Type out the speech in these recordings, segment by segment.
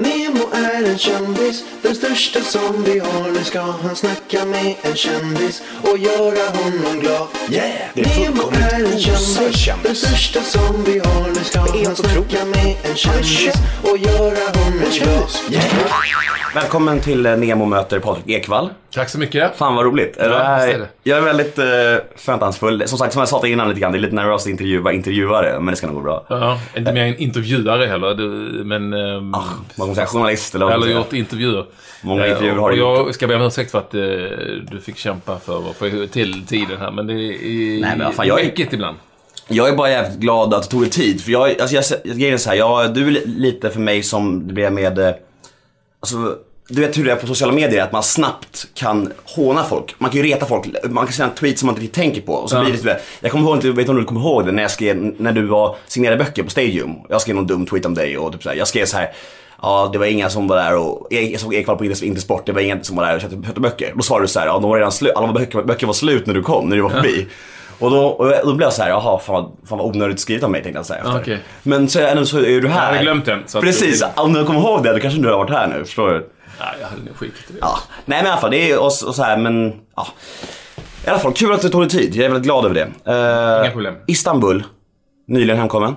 Nemo är en kändis, den största som vi har. Nu ska han snacka med en kändis och göra honom glad. Yeah! Det är Nemo är en kändis, den största som vi har. Nu ska han snacka med en kändis och göra honom glad. Yeah! Välkommen till eh, Nemo möter Patrik Ekwall. Tack så mycket. Fan vad roligt. Ja, är. Jag är väldigt uh, förväntansfull. Som sagt, som jag sa innan lite grann, det är lite nervöst att intervjua intervjuare, men det ska nog gå bra. Ja, inte mer en intervjuare heller, men... ehm, Ah, man säga, journalist eller eller gjort intervjuer. Många Eh, intervjuer har du jag ska be om ursäkt för att eh, du fick kämpa för att få till tiden här, men det är Nej, men fan, jag är- ibland. Jag är bara jävligt glad att det tog tid. För jag, alltså jag, jag, grejen är så här, jag, du är li- lite för mig som det blev med, eh, alltså, du vet hur det är på sociala medier, att man snabbt kan håna folk. Man kan ju reta folk, man kan säga en tweet som man inte riktigt tänker på. Och så blir det typ, jag kommer ihåg, inte- vet om du kommer ihåg det, när jag skrev, när du var, signerade böcker på Stadium. Jag skrev någon dum tweet om dig och typ så här, jag skrev så här. Ja, det var inga som var där och jag såg Ekwall på Inter- Intersport, det var inga som var där och köpte, böcker. Då svarade du så här, ja de var redan slut, alla böcker, böcker var slut när du kom, när du var förbi. Och då, och då blev jag så här, jaha, fan, fan vad onödigt skrivet av mig tänkte jag säga efter. Okej. Men så, så är du här. Jag hade glömt den, Precis, om du kommer ihåg det, då kanske du har varit här nu, förstår du? Nej, jag hade nog skitit i det. Ja, nej men i alla fall, det är och, och så här, men ja. I alla fall, kul att det tog dig tid, jag är väldigt glad över det. Uh, Inga problem. Istanbul, nyligen hemkommen.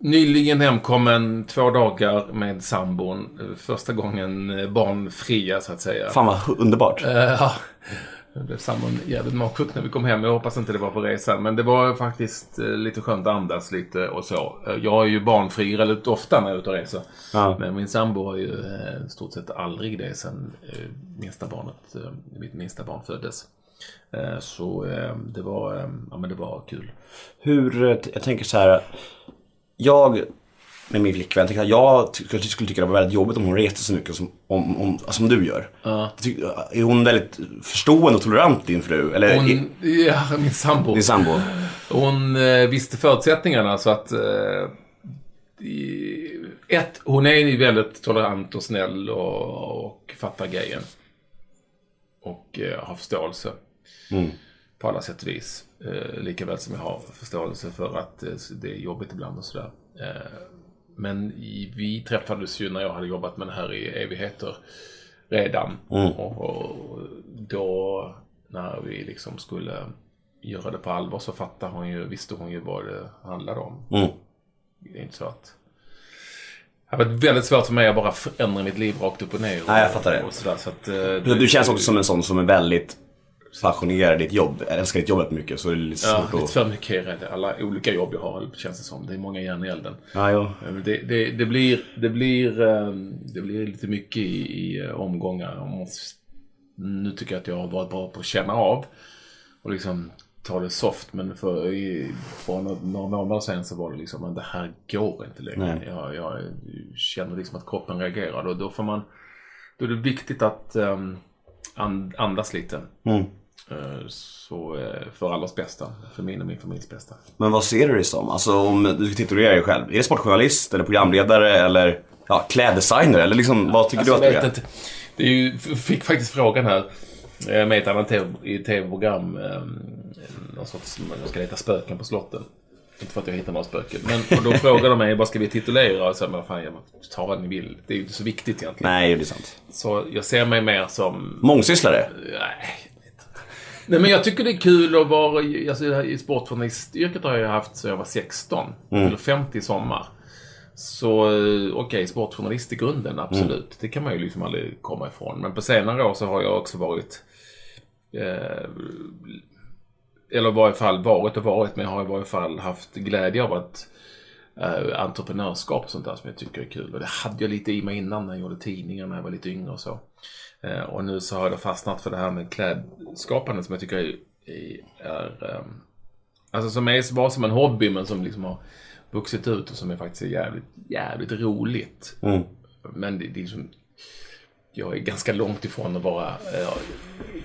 Nyligen hemkommen, två dagar med sambon. Eh, Första gången eh, barnfria, så att säga. Fan vad underbart. Eh, Ja, det blev sambon jävligt magsjuk när vi kom hem. Jag hoppas inte det var på resan. Men det var faktiskt eh, lite skönt att andas lite och så. Eh, Jag är ju barnfri relativt ofta när jag är ute och reser. Ja. Men min sambo har ju eh, stort sett aldrig det sen minsta barnet, mitt minsta barn föddes. Så det var, ja men det var kul. Hur, jag tänker så här. Jag med min flickvän, tycker att jag ty- jag skulle tycka det var väldigt jobbigt om hon reste så mycket som, om, om, som du gör. Ja. Är hon väldigt förstående och tolerant din fru? Eller är- Hon, ja, min sambo. din sambo? Hon eh, visste förutsättningarna så att... Eh, i- ett, hon är väldigt tolerant och snäll och, och fattar grejen. Och eh, har förståelse. Mm. På alla sätt och vis. Eh, lika väl som jag har förståelse för att eh, det är jobbigt ibland och sådär. Men i, vi träffades ju när jag hade jobbat med det här i evigheter redan. Mm. Och, och då när vi liksom skulle göra det på allvar så fattade hon ju, visste hon ju vad det handlade om. Mm. Det är inte så att... Det har varit väldigt svårt för mig att bara förändra mitt liv rakt upp och ner. Och, Nej, jag fattar det. Sådär, så att, eh, Du, du känns också som en sån som är väldigt passionerad i ditt jobb, älskar ditt jobb väldigt mycket. Så det är lite Ja, svårt lite att... för mycket är det. Alla olika jobb jag har känns det som. Det är många järn i elden. Ja, jo. Eh, Det, det, det, blir, det, blir, eh, det blir lite mycket i, i eh, omgångar. Jag måste- Nu tycker jag att jag har varit bra på att känna av och liksom ta det soft. Men för, i, för några, månader sedan så var det liksom att det här går inte längre. Jag, jag känner liksom att kroppen reagerar. Och då får man... Då är det viktigt att um, andas lite. Mm. Eh, Så eh, för allas bästa. För min och min familjs bästa. Men vad ser du dig som? Alltså om du ska titulera dig själv. Är det sportjournalist eller programledare eller ja, kläddesigner? Eller liksom, vad tycker Alltså, du att du vet är? inte. Det är ju, fick faktiskt frågan här eh, med ett annat tv-program. eh, Någon sorts, jag ska leta spöken på slotten. Inte för att jag hittar några spöken. Men och då frågade de mig vad ska vi titulera? Och så, men fan, jag tar vad ni vill. Det är ju inte så viktigt egentligen. Nej, det är sant. Så jag ser mig mer som... Mångsysslare? Nej. Nej men jag tycker det är kul att vara alltså, i sportjournalistyrket har jag haft så jag var 16. Eller 50 i sommar. Så eh, okej, sportjournalist i grunden, absolut. Det kan man ju liksom aldrig komma ifrån. Men på senare år så har jag också varit eh, eller i varje fall varit och varit, men jag har i varje fall haft glädje av att eh, entreprenörskap och sånt där som jag tycker är kul. Och det hade jag lite i mig innan när jag gjorde tidningar när jag var lite yngre och så. Eh, och nu så har jag fastnat för det här med klädskapande som jag tycker är, är eh, alltså som är bara som en hobby men som liksom har vuxit ut och som är faktiskt är jävligt, jävligt roligt. Mm. Men det, det är liksom, jag är ganska långt ifrån att vara, eh,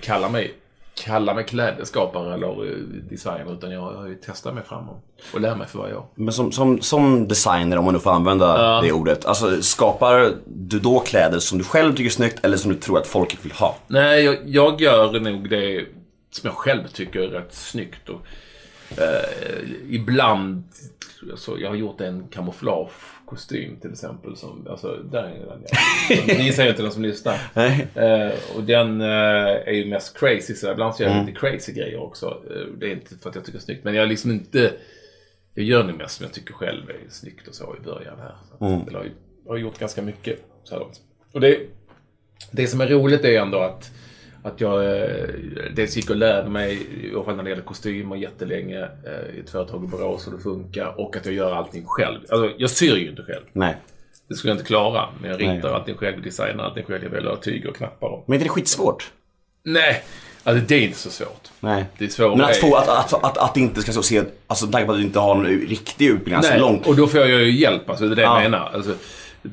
kalla mig kalla mig klädeskapare eller eh, designer utan jag har ju testat mig fram och, lär mig för varje år. Men som, som, som designer, om man nu får använda Ja. det ordet. Alltså, skapar du då kläder som du själv tycker är snyggt eller som du tror att folket vill ha? Nej, jag, jag gör nog det som jag själv tycker är rätt snyggt. Och, eh, ibland, alltså, jag har gjort en kamouflage kostym till exempel. Som, alltså, där är den. Ja. Ni säger inte den som lyssnar. Nej. Eh, och den eh, är ju mest crazy. Så ibland så gör jag Mm. lite crazy grejer också. Eh, det är inte för att jag tycker det är snyggt. Men jag är liksom inte... Jag gör det mest som jag tycker själv är snyggt och så i början här. Så Mm. Ju- har gjort ganska mycket så här långt. Och det, det som är roligt är ändå att, att jag eh, dels gick och lärde mig, i alla fall när det gäller kostymer jättelänge eh, i ett företag i Borås och det funkar. Och att jag gör allting själv. Alltså, jag syr ju inte själv. Nej. Det skulle jag inte klara. Men jag ritar Nej. allting själv, designar allting själv. Jag väljer tyger och knappar. Och... Men är inte det skitsvårt? Nej, alltså det är inte så svårt. Nej. Det är svårt. Men att få, att, att, att, att det inte ska så se, alltså med tanke på att du inte har någon riktig utbildning, alltså långt. och då får jag ju hjälp. Alltså, det är det Ja. jag menar. Alltså,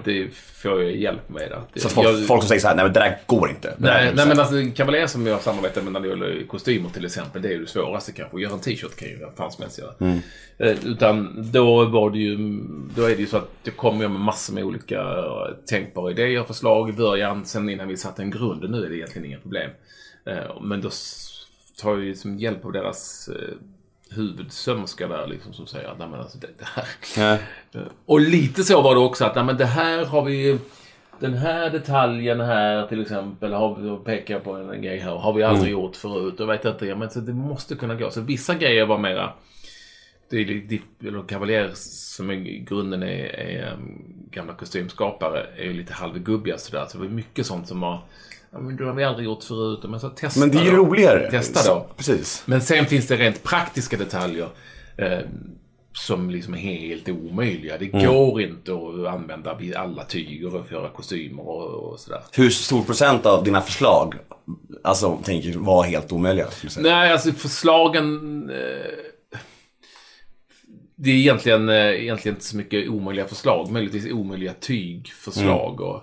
det får jag hjälp med. Att, Så folk, jag, folk som säger så här, nej men det där går inte. Nej, nej så men alltså Cavalier som jag samarbetar med när det gäller kostymer till exempel, det är ju det svåraste kanske. Att göra en t-shirt kan ju helst göra. Mm. Eh, Utan då var det ju, då är det ju så att det kommer jag med massor med olika eh, tänkbara idéer förslag i början. Sen innan vi satte en grund, nu är det egentligen inga problem. Eh, Men då tar jag ju som hjälp av deras huvudsömska där liksom som säger att nej men alltså det, det här Ja. och lite så var det också att nej, men det här har vi den här detaljen här till exempel har vi, pekar jag på en, grej här har vi aldrig gjort förut och vet inte, men så det måste kunna gå. Så vissa grejer var mera det är lite- eller Cavalier som i grunden är, är um, gamla kostymskapare är ju lite halvgubbiga sådär. Så det var mycket sånt som var Ja, men det har vi aldrig gjort förut. Men, så testa Men det är ju då. roligare. Testa då. Precis. Men sen finns det rent praktiska detaljer eh, som liksom är helt omöjliga. Det Mm. går inte att använda alla tyger att göra kostymer och, och sådär. Hur stor procent av dina förslag, alltså tänker var helt omöjliga? Nej, alltså förslagen... Eh, det är egentligen, eh, egentligen inte så mycket omöjliga förslag. Möjligtvis omöjliga tygförslag. Och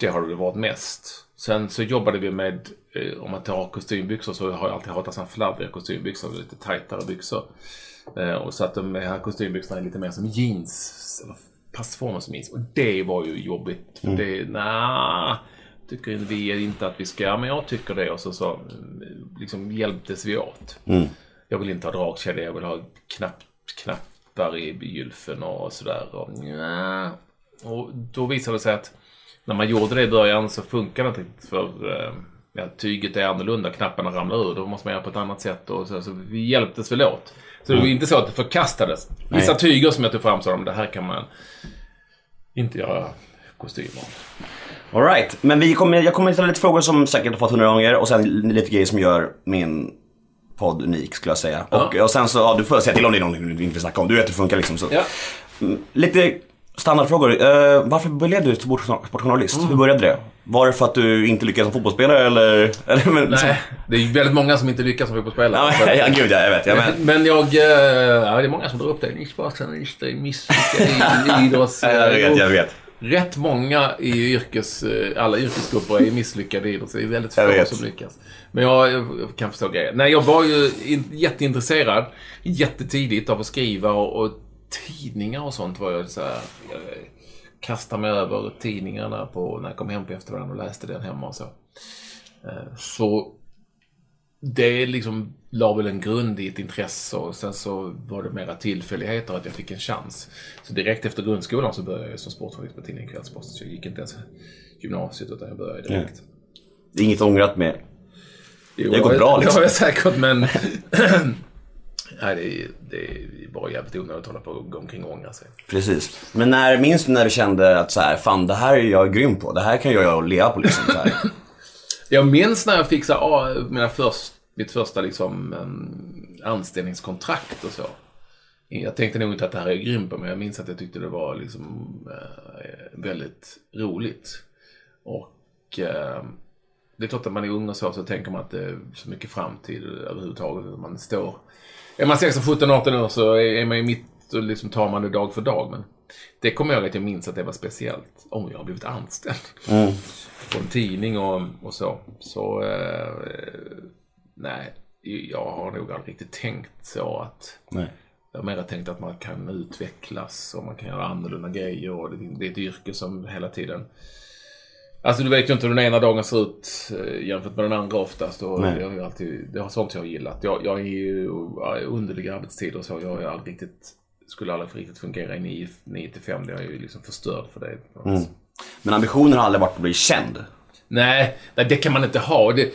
det har det varit mest. Sen så jobbade vi med, eh, om man tar kostymbyxor så har jag alltid hatat sådana fladdriga kostymbyxor. Lite tajtare byxor. Eh, och så att de här kostymbyxorna är lite mer som jeans. Passformer som jeans. Och det var ju jobbigt. För det, nah, tycker vi inte att vi ska, men jag tycker det. Och så, så mm, liksom hjälptes vi åt. Jag vill inte ha dragkedja, jag vill ha knapp, knappar i gylfen och sådär. Och, nja. och då visade det sig att när man gjorde det i början så funkar det inte riktigt för eh, ja, tyget är annorlunda, knapparna ramlar ur. Då måste man göra på ett annat sätt. Och så, så vi hjälptes väl åt. Så det var inte så att det förkastades. Vissa Nej. tyger som jag tog fram sa de, det här kan man inte göra kostymer av. All right. men vi kommer, jag kommer ställa lite frågor som säkert har fått hundra gånger och sen lite grejer som gör min podd unik skulle jag säga. Och, och sen så, ja, du får säga till om det är någonting du inte vill snacka om. Du vet hur det funkar liksom. Så. Ja. Lite standardfrågor. Uh, varför blev du sportjournal- sportjournalist? Mm. Hur började det? Var det för att du inte lyckades som fotbollsspelare eller? eller men, Nej, det är väldigt många som inte lyckas som fotbollsspelare. Ja, ja, gud ja, jag vet. Jag men, Men jag... eh, Ja, det är många som drar upp det. Ni sportjournalister är misslyckade idrotts... jag vet, jag vet. Rätt många i yrkes, eh, alla yrkesgrupper är misslyckade i idrott. Det är väldigt få som lyckas. Men jag, jag kan förstå grejen. Nej, jag var ju in, jätteintresserad jättetidigt av att skriva och, och tidningar och sånt var jag så här, jag kastade mig över tidningarna på, när jag kom hem på eftermiddagen och läste den hemma och så. Eh, Så det liksom la väl en grund i ett intresse och sen så var det mera tillfälligheter att jag fick en chans. Så direkt efter grundskolan så började jag som sportjournalist på tidningen Kvällsposten. Så jag gick inte ens gymnasiet utan jag började direkt. det är inget ångrat med. Jo, Det har gått bra, liksom. Det har jag säkert men... Nej, det är, det är bara jävligt onödigt att hålla på och gå omkring och ångra sig. Precis. Men när, minns du när du kände att så här, fan det här är jag grym på. Det här kan jag leva på liksom. Så här. Jag minns när jag fick så, här, mina först, mitt första liksom, anställningskontrakt och så. Jag tänkte nog inte att det här är jag grym på, men jag minns att jag tyckte det var liksom, eh, väldigt roligt. Och eh, det är klart att man är ung och så, så tänker man att det är så mycket framtid överhuvudtaget. Man står... Är man 16, 17, 18 år så är man ju mitt och liksom tar man det dag för dag. Men det kommer jag ihåg att jag minns att det var speciellt. Om jag har blivit anställd på en tidning och, och så. Så eh, nej, jag har nog aldrig riktigt tänkt så att Nej. jag har mer tänkt att man kan utvecklas och man kan göra annorlunda grejer och det, det är ett yrke som hela tiden Alltså du vet ju inte hur den ena dagen ser ut eh, jämfört med den andra oftast. Och Nej. det, har alltid, det har sånt jag har gillat. Jag, jag är ju jag är underliga arbetstider och så. Jag ju aldrig riktigt skulle aldrig riktigt fungera i 9 9 till 5. Det är ju liksom förstörd för det. Men ambitionen har aldrig varit att bli känd. Nej, det kan man inte ha. Det,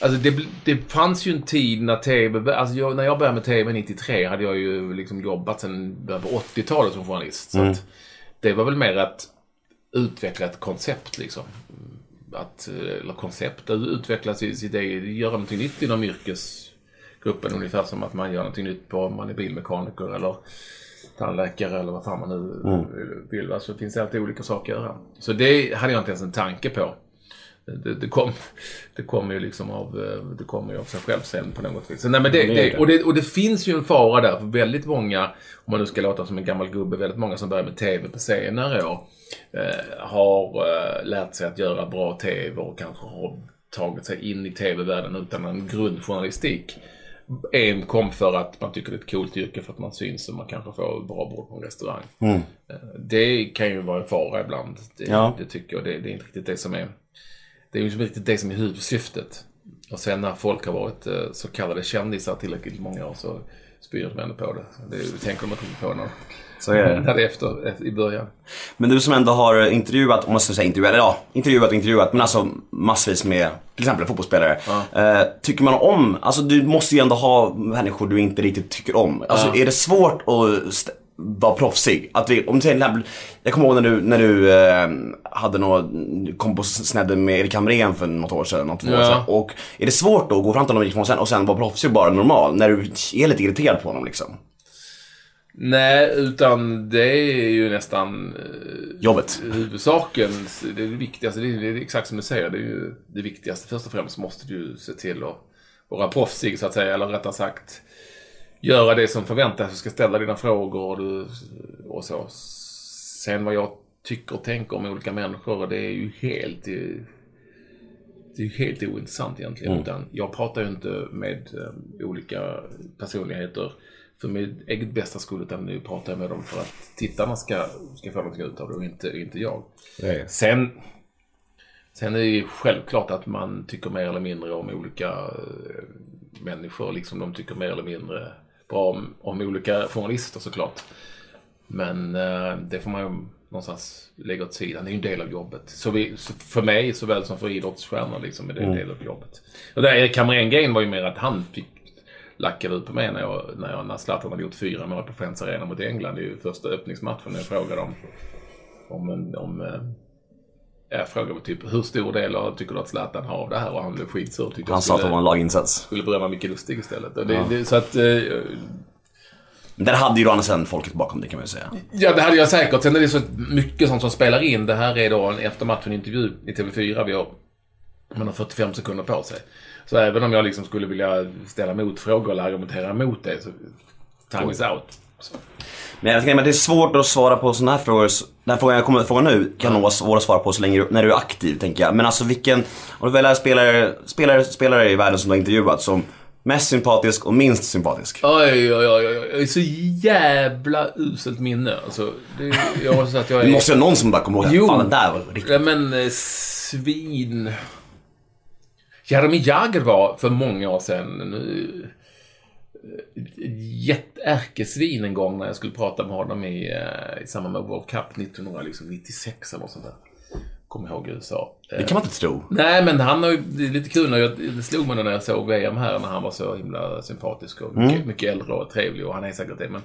alltså det, det fanns ju en tid när TV, alltså jag, när jag började med TV 93 hade jag ju liksom jobbat sedan början på 80-talet som journalist. Så att det var väl mer att utveckla ett koncept liksom. Att, eller koncept, att utveckla sitt, sitt eget, göra någonting nytt inom yrkesgruppen. Ungefär som att man gör någonting nytt på om man är bilmekaniker eller tandläkare eller vad fan man nu vill. Alltså det finns alltid olika saker att göra. Så det hade jag inte ens en tanke på. Det, det, kom, det kommer ju liksom av, eh, det kommer ju av sig själv sen på något vis. Så, nej, men det, det och, det, och det finns ju en fara där för väldigt många, om man nu ska låta som en gammal gubbe, väldigt många som börjar med TV på senare år eh, har eh, lärt sig att göra bra TV och kanske har tagit sig in i TV-världen utan en grundjournalistik. En kom för att man tycker det är ett coolt yrke för att man syns och man kanske får bra bord på en restaurang. Eh, Det kan ju vara en fara ibland. Det, Ja. det tycker jag. Det, det är inte riktigt det som är det är ju inte riktigt det som är huvudsyftet. Och sen när folk har varit eh, så kallade kändisar tillräckligt många år så spyr de ändå på det. Det tänker de inte på när, Så är det. när det är efter, efter, i början. Men du som ändå har intervjuat, om man ska säga intervjuat, ja, intervjuat och intervjuat, men alltså massvis med till exempel fotbollsspelare. Eh, tycker man om, alltså du måste ju ändå ha människor du inte riktigt tycker om. Alltså Ja. är det svårt att vara proffsig? Att vi, om du säger exempel, jag kommer ihåg när du, när du eh, hade något, kom på snedden med Erik Hamrén för något år sedan, något två år Ja. sedan. Och är det svårt då att gå fram till honom och sen, och sen vara proffsig och bara normal, när du är lite irriterad på honom liksom? Nej, utan det är ju nästan eh, Jobbet. huvudsaken. Det är det viktigaste. Det är, det är exakt som du säger. Det är ju det viktigaste. Först och främst måste du se till att vara proffsig så att säga. Eller rättare sagt göra det som förväntas. Du ska ställa dina frågor och, du, och så. Sen vad jag tycker och tänker om olika människor. Det är ju helt... eh, Det är ju helt ointressant egentligen. Utan jag pratar ju inte med eh, olika personligheter för mitt eget bästa skull. Utan nu pratar jag med dem för att tittarna ska, ska få någonting ut av det och inte, inte jag. Sen, sen är det ju självklart att man tycker mer eller mindre om olika eh, människor. Liksom de tycker mer eller mindre bra om, om olika journalister såklart. Men eh, det får man ju någonstans lägga åt sidan. Det är ju en del av jobbet. Så, vi, så för mig såväl som för idrottsstjärnor liksom, är det en del av jobbet. Och där Erik Hamrén-grejen var ju mer att han fick lackade ut på mig när, jag, när, jag, när Zlatan hade gjort fyra mål på Friends Arena mot England i första öppningsmatchen. När jag frågade om, om, en, om eh, jag frågade typ hur stor del av, tycker du att Zlatan har av det här? Och han blev skitsur. Tyckte Han sa att det skulle, var en laginsats. skulle berömma Micke Lustig istället. Det, det, så att, eh, där hade ju å andra sidan folket bakom det kan man ju säga. Ja, det hade jag säkert. Sen är det så mycket sånt som spelar in. Det här är då en efter matchen intervju i TV4. Vi har, man har 45 sekunder på sig. Så även om jag liksom skulle vilja ställa motfrågor eller argumentera emot det så time is out. Men jag tänker att det är svårt att svara på sådana här frågor. Den här frågan jag kommer att fråga nu kan nog vara svår att svara på så länge du, när du är aktiv tänker jag. Men alltså vilken, om du väljer spelare, spelare, spelare i världen som du har intervjuat som mest sympatisk och minst sympatisk. Oj, oj, oj, oj, oj. Så jävla uselt minne. Alltså, det, jag har så att jag är... Du måste ju någon som bara kommer ihåg Jo. fan den där var riktigt... Ja, men eh, svin... Jaromir Jagr var för många år sedan nu, jätteärkesvin en gång när jag skulle prata med honom i, eh, i samband med World Cup 1996 eller något sånt där. Kommer ihåg USA. Eh, Det kan man inte tro. Nej, men han har ju, det är lite kul när jag, det slog mig när jag såg VM här när han var så himla sympatisk och mycket, mycket äldre och trevlig och han är säkert det, men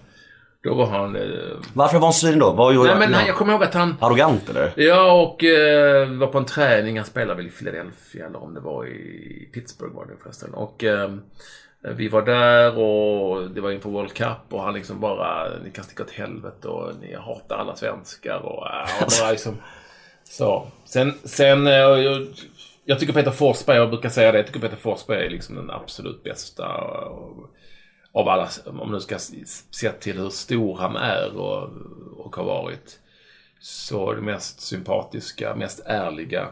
då var han... Eh, Varför var han svin då? Vad gjorde nej, men han, jag kommer ihåg att han... Arrogant eller? Ja, och eh, var på en träning. Han spelade väl i Philadelphia eller om det var i Pittsburgh var det förresten. Och eh, vi var där och det var inför World Cup och han liksom bara, ni kan sticka åt helvete och ni hatar alla svenskar och äh, och bara liksom så. Sen, sen eh, jag, jag tycker Peter Forsberg, jag brukar säga det, jag tycker Peter Forsberg är liksom den absolut bästa av, alla, om man nu ska se till hur stor han är och, och har varit. Så det mest sympatiska, mest ärliga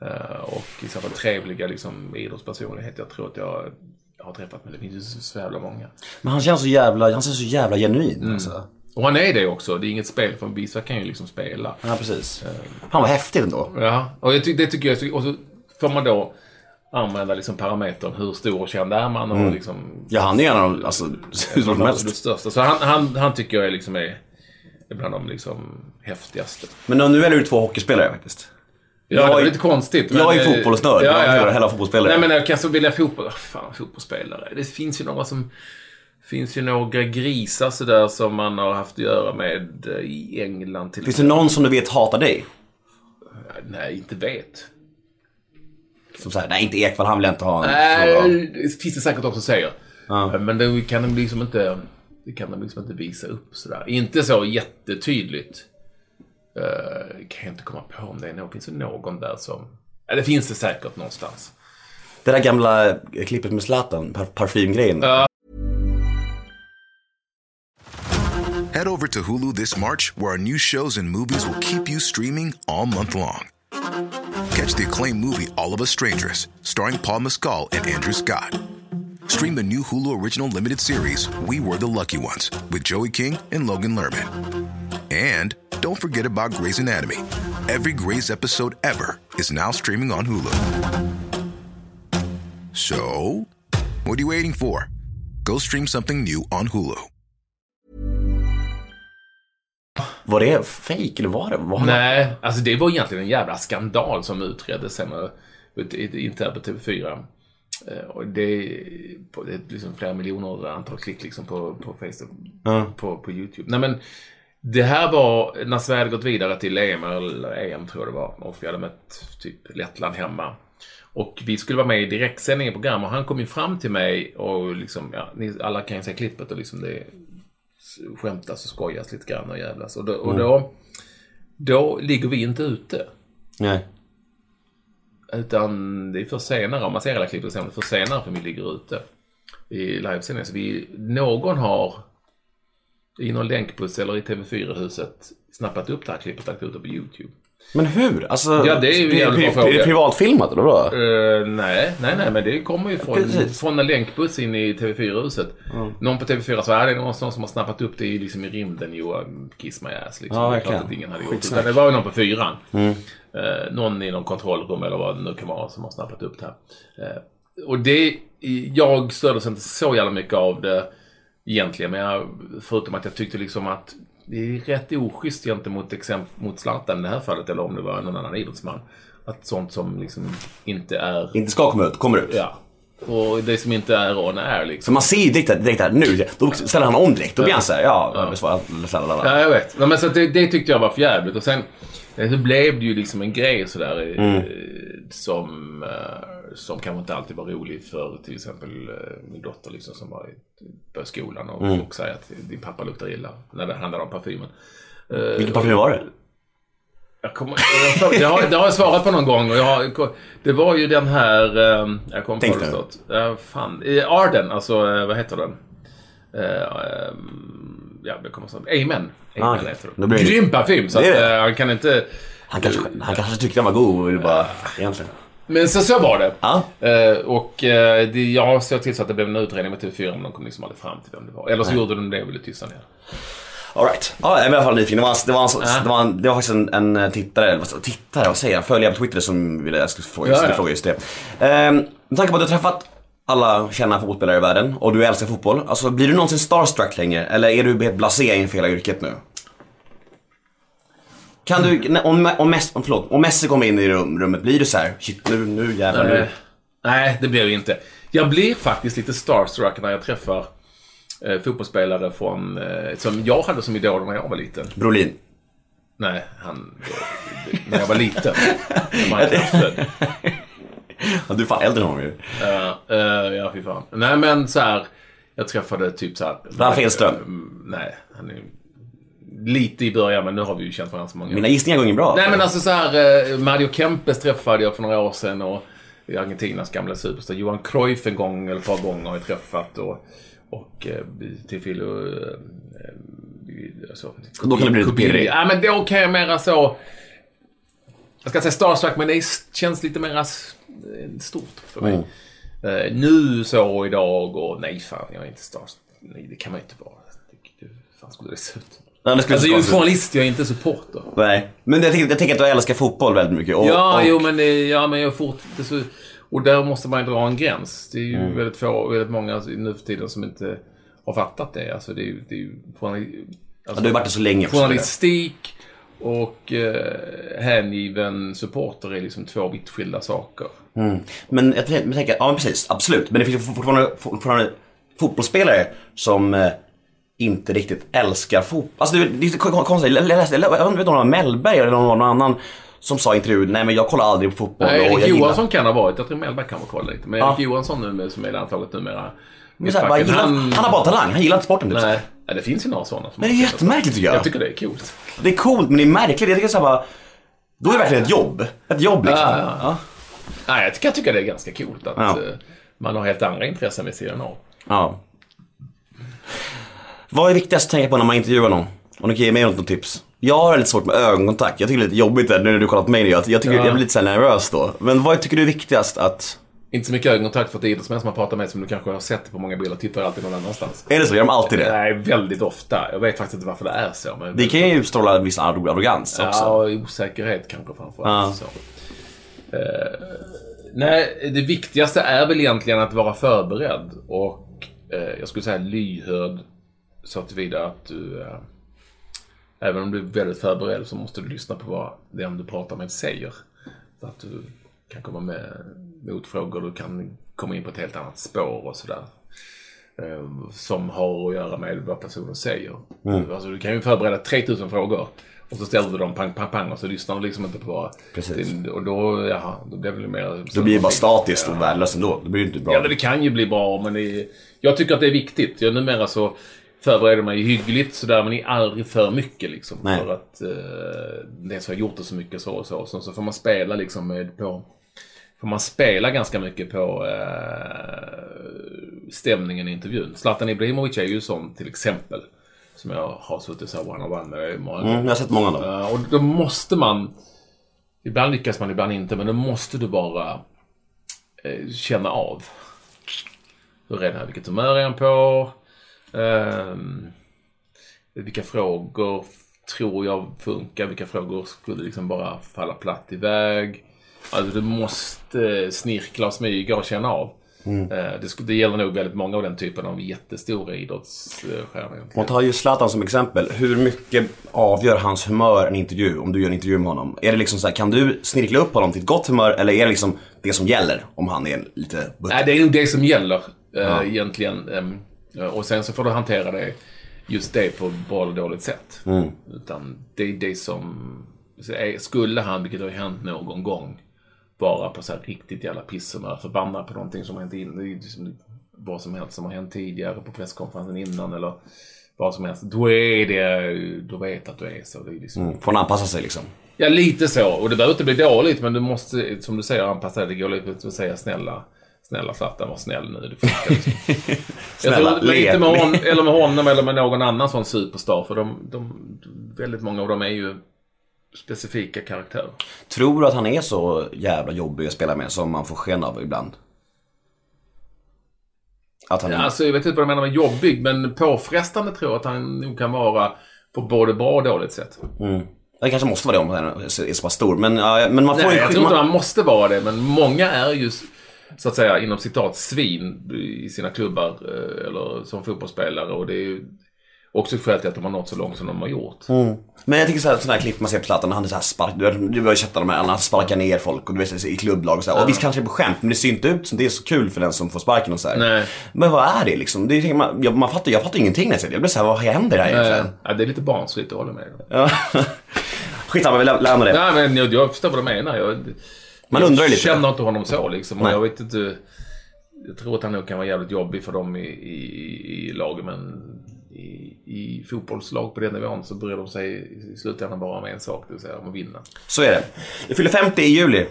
eh, och i så fall trevliga liksom, idrottspersonlighet jag tror att jag har träffat. Men det finns ju så, så jävla många. Men han känns så jävla, han känns så jävla genuin alltså. Och han är det också. Det är inget spel, för vissa kan ju liksom spela. Ja precis. Fan vad häftigt ändå. Ja, och jag ty- det tycker jag. Och så får man då använda liksom parametern hur stor och känd är man och Mm. liksom... Ja, han är en av de, alltså, Det helst. största. Så han, han, han tycker jag är liksom är är bland de liksom häftigaste. Men nu är du två hockeyspelare faktiskt. Ja, Jag det är- lite konstigt. jag är fotbollsnörd. Jag är hela fotbollsspelare. Nej, men jag kan så vilja fotboll... Fan, fotbollsspelare. Det finns ju några som... finns ju några grisar sådär som man har haft att göra med eh, i England till Finns det någon som du vet hatar dig? Nej, inte vet. Som säger, nej inte Ekvall, han vill jag inte ha. en Nej, fråga." det finns det säkert också säger. Ja. Men det kan de liksom inte... Det kan de liksom inte visa upp sådär. Inte så jättetydligt. Uh, kan jag inte komma på om det är någon. Finns det någon där som... Det finns det säkert någonstans. Det där gamla eh, klippet med Zlatan, par parfymgrejen. Ja. Head over to Hulu this March, where our new shows and movies will keep you streaming all month long. Catch the acclaimed movie All of Us Strangers, starring Paul Mescal and Andrew Scott. Stream the new Hulu original limited series We Were the Lucky Ones with Joey King and Logan Lerman. And don't forget about Grey's Anatomy. Every Grey's episode ever is now streaming on Hulu. So, what are you waiting for? Go stream something new on Hulu. Var det fake eller var det? Var han- Nej, alltså det var egentligen en jävla skandal som utreddes sen och- internt på TV4. Eh, Och det, på, det är liksom flera miljoner antal klick liksom på, på Facebook, Ja. på, på YouTube. Nej men, det här var när Sverige gått vidare till EM, eller EM tror jag det var, och vi hade mött typ Lettland hemma. Och vi skulle vara med i direktsändning i program och han kom ju fram till mig och liksom, ja, ni, alla kan ju se klippet och liksom det skämtas och skojas lite grann och jävlas. Och då, och då, då ligger vi inte ute. Nej. Utan det är för senare, om man ser hela klippet det är för senare för vi ligger ute i livesändningen. Så vi, någon har i någon länkbuss eller i TV4-huset snappat upp det här klippet och lagt ut det på YouTube. Men hur? Alltså, Ja, det är ju en pri-. Är det privatfilmat eller vadå? Eh, nej, nej, nej, men det kommer ju från, Precis. från en länkbuss in i TV4-huset. Någon på TV4 Sverige, någon som har snappat upp det i, liksom i rymden, Johan Kiss My Ass. Liksom. Ja, det är klart att ingen hade gjort det. Det var ju någon på fyran. Eh, någon i någon kontrollrum eller vad det nu kan vara som har snappat upp det här. Eh, och det, jag stördes inte så jävla mycket av det egentligen, men jag, förutom att jag tyckte liksom att det är rätt oschysst gentemot exempel mot Zlatan i det här fallet, eller om det var någon annan idrottsman. Att sånt som liksom inte är... Inte ska komma ut, kommer ut. Ja. Och det som inte är on är liksom. Så man ser ju direkt, direkt här, nu, då ställer han om direkt. Då blir han såhär, ja, ja. besvara, lalala. Ja, jag vet. Nej, men så det, det tyckte jag var för jävligt. Och sen eh, så blev det ju liksom en grej sådär eh, som, eh, som kanske inte alltid var rolig för till exempel eh, min dotter liksom som var i på skolan och folk säger att din pappa luktar illa när det handlar om parfymen. Eh, Vilken parfym var det? Jag, kommer, jag, har, det har jag svarat på någon gång och jag har, det var ju den här, eh, jag kommer Tänk på det fan, Arden, alltså vad heter den? Eh, ehm, ja, det kommer snart. Amen. Amen Ah, heter den. Grym parfym, så att, han kan inte... Han kanske, han kanske tyckte den var god och ville bara, egentligen. Men så, så var det. Ja. Eh, och eh, det, jag såg till så att det blev en utredning med TV4 men de kom liksom aldrig fram till vem det var. Eller så gjorde de det och ville tysta ner. Alright. Ja, jag är i alla fall nyfiken. Det var, det var, en, Ja. det var, en, det var faktiskt en, en eh, tittare, vad- tittare, vad säger jag? Följare på Twitter som ville jag skulle fråga just, Ja, ja. fråga just det. Ehm, med tanke på att du har träffat alla kända fotbollsspelare i världen och du älskar fotboll. Alltså blir du någonsin starstruck längre? Eller är du helt blasé inför hela yrket nu? Kan du, om, om, Messi, om, förlåt, om Messi kommer in i rum, rummet, blir du så här, shit nu, nu jävlar nu. Nej, det blev det inte. Jag blir faktiskt lite starstruck när jag träffar eh, fotbollsspelare från, eh, som jag hade som idol när jag var liten. Brolin. Nej, han, när jag var liten. När man var född. Ja, du är fan äldre än honom ju. Ja, eh, ja, fy fan. Nej, men så här. Jag träffade typ så här. Ralf Edström. Nej, han är lite i början, men nu har vi ju känt varandra så många. Mina gissningar går inget bra. Nej, men alltså så här. eh, Mario Kempes träffade jag för några år sedan och Argentinas gamla superstar. Johan Cruyff en gång eller ett par gånger har jag träffat och, och eh, till Filo... Eh, eh, alltså, Då kan det bli lite pirrigt. Ja, men då kan jag mera så... Jag ska inte säga starstruck, men det känns lite mera stort för mig. Mm. Eh, nu så idag och nej fan, jag är inte starstruck. Nej, det kan man ju inte vara. Hur fan skulle det se ut? Nej, det skulle Alltså inte jag är journalist, jag är inte supporter. Nej. Men jag tänker, jag tänker att du älskar fotboll väldigt mycket. Och, Ja, och, jo men, det- ja, men jag fort... Så, Och där måste man ju dra en gräns. Det är ju Mm. väldigt få, väldigt många nu för tiden som inte har fattat det. Alltså det är ju, det är ju journali- Ja, alltså, du har varit så länge också. journalistik och eh, hängiven supporter är liksom två vitt skilda saker. Men jag tänker, jag tänker, ja men precis, absolut. Men det finns ju fortfarande, fortfarande fotbollsspelare som eh, inte riktigt älskar fotboll. Alltså det, är- kon- konstigt, jag läste, jag vet inte om det var Mellberg eller någon annan som sa i intervjun, nej men jag kollar aldrig på fotboll Nej, Erik gillar... Johansson kan ha varit. Jag tror Mellberg kan vara kolla lite. Men Ja. Erik Johansson nu, som är i landslaget numera. Men här, bara, gillar, han... har bara talang, han gillar inte sporten. Typ. Nej, ja, det finns ju några sådana. Men det är jättemärkligt tycker jag. Jag tycker det är coolt. Det är coolt men det är märkligt. Jag tycker så här bara, då är det verkligen ett jobb. Ett jobb liksom. Ja, ja, ja. Nej, jag tycker, jag tycker det är ganska coolt att eh, man har helt andra intressen vid sidan av. Ja. Vad är viktigast att tänka på när man intervjuar någon? Om du kan ge mig något tips. Jag har lite svårt med ögonkontakt. Jag tycker det är lite jobbigt där, nu när du kollat på mig. Jag, jag, tycker, Ja. jag blir lite så nervös då. Men vad tycker du är viktigast att... Inte så mycket ögonkontakt för att idrottsmän som man pratar med som du kanske har sett på många bilder tittar alltid någon annanstans. Är det så? Gör de alltid det? Nej, väldigt ofta. Jag vet faktiskt inte varför det är så. Men Det kan ju utstråla en viss arrogans också. Ja, och osäkerhet kanske framförallt. Så. Eh, nej, det viktigaste är väl egentligen att vara förberedd och eh, jag skulle säga lyhörd så tillvida att du eh, Även om du är väldigt förberedd så måste du lyssna på vad den du pratar med säger. Så att du kan komma med motfrågor, du kan komma in på ett helt annat spår och sådär. Eh, som har att göra med vad personen säger. Alltså, du kan ju förbereda 3000 frågor och så ställer du dem pang, pang, pang och så lyssnar du liksom inte på vad... Precis. Det, och då, jaha, då blir det mer... Då blir det bara statiskt och värdelöst ändå. Det blir inte bra. Ja, men det kan ju bli bra, men det jag tycker att det är viktigt. Jag numera så förbereder mig hyggligt sådär, men aldrig för mycket liksom. Nej. För att eh, dels har jag gjort det så mycket så och så. Så, så får man spela liksom med på... Får man spela ganska mycket på eh, stämningen i intervjun. Zlatan Ibrahimovic är ju sån till exempel. Som jag har suttit så här one-on-one med många Mm, jag har sett många av dem. Ja, och då måste man... Ibland lyckas man, ibland inte, men då måste du bara eh, känna av. Hur är det här? Vilket humör är han på? Ehm, vilka frågor tror jag funkar? Vilka frågor skulle liksom bara falla platt iväg? Alltså du måste snirkla och smyga och känna av. Eh, det, det gäller nog väldigt många av den typen av jättestora idrottsstjärnor. Man tar ju Zlatan som exempel. Hur mycket avgör hans humör en intervju? Om du gör en intervju med honom. Är det liksom så här, kan du snirkla upp honom till ett gott humör? Eller är det liksom det som gäller om han är lite? Nej, det är nog det som gäller eh, Ja. egentligen. Ehm, och sen så får du hantera det, just det på bra eller dåligt sätt. Mm. Utan det är det som... Skulle han, vilket har hänt någon gång, vara på så här riktigt jävla pisshumör, förbannad på någonting som har hänt in, det är ju liksom vad som helst som har hänt tidigare på presskonferensen innan eller vad som helst. Då är det, då vet att du är så. Det är liksom, Mm. Får han anpassa sig liksom? Ja, lite så. Och det behöver inte bli dåligt, men du måste, som du säger, anpassa dig. Det går lite att säga snälla, snälla Zlatan, var snäll nu. Det funkar liksom. Jag Snälla, tror lite le. med, hon, eller med honom eller med någon annan sån superstar. För de, de, väldigt många av dem är ju specifika karaktärer. Tror du att han är så jävla jobbig att spela med som man får sken av ibland? Att han är... Alltså, jag vet inte vad jag menar med jobbig, men påfrestande tror jag att han nog kan vara på både bra och dåligt sätt. Mm. Det kanske måste vara det om han är så är så pass stor. Men, ja, men man får Nej, ju... jag tror inte man... man måste vara det, men många är ju så att säga inom citat svin i sina klubbar eh, eller som fotbollsspelare och det är ju också skäl till att de har nått så långt som de har gjort. Mm. Men jag tänker såhär, sådana här klipp man ser på Zlatan, han är så här spark, du, du har ju sett de här, han sparkar ner folk och du vet i klubblag och så här. Och visst kanske det är på skämt, men det ser inte ut som det är så kul för den som får sparken och så här. Nej. Men vad är det liksom? Det är, man, jag, man fattar, jag fattar ingenting när jag ser det. Jag blir såhär, vad händer här egentligen? Ja, det är lite barnsligt, jag håller med. Ja. Skitsamma, vi lä- lämnar det. Nej, men jag, jag förstår vad du menar. Jag, Man jag undrar ju lite. känner inte honom så liksom. Och jag vet inte. Jag tror att han nog kan vara jävligt jobbig för dem i, i, i laget, men i, i fotbollslag på den nivån så bryr de sig i slutändan bara om en sak, det vill säga om att vinna. Så är det. Du fyller 50 i juli.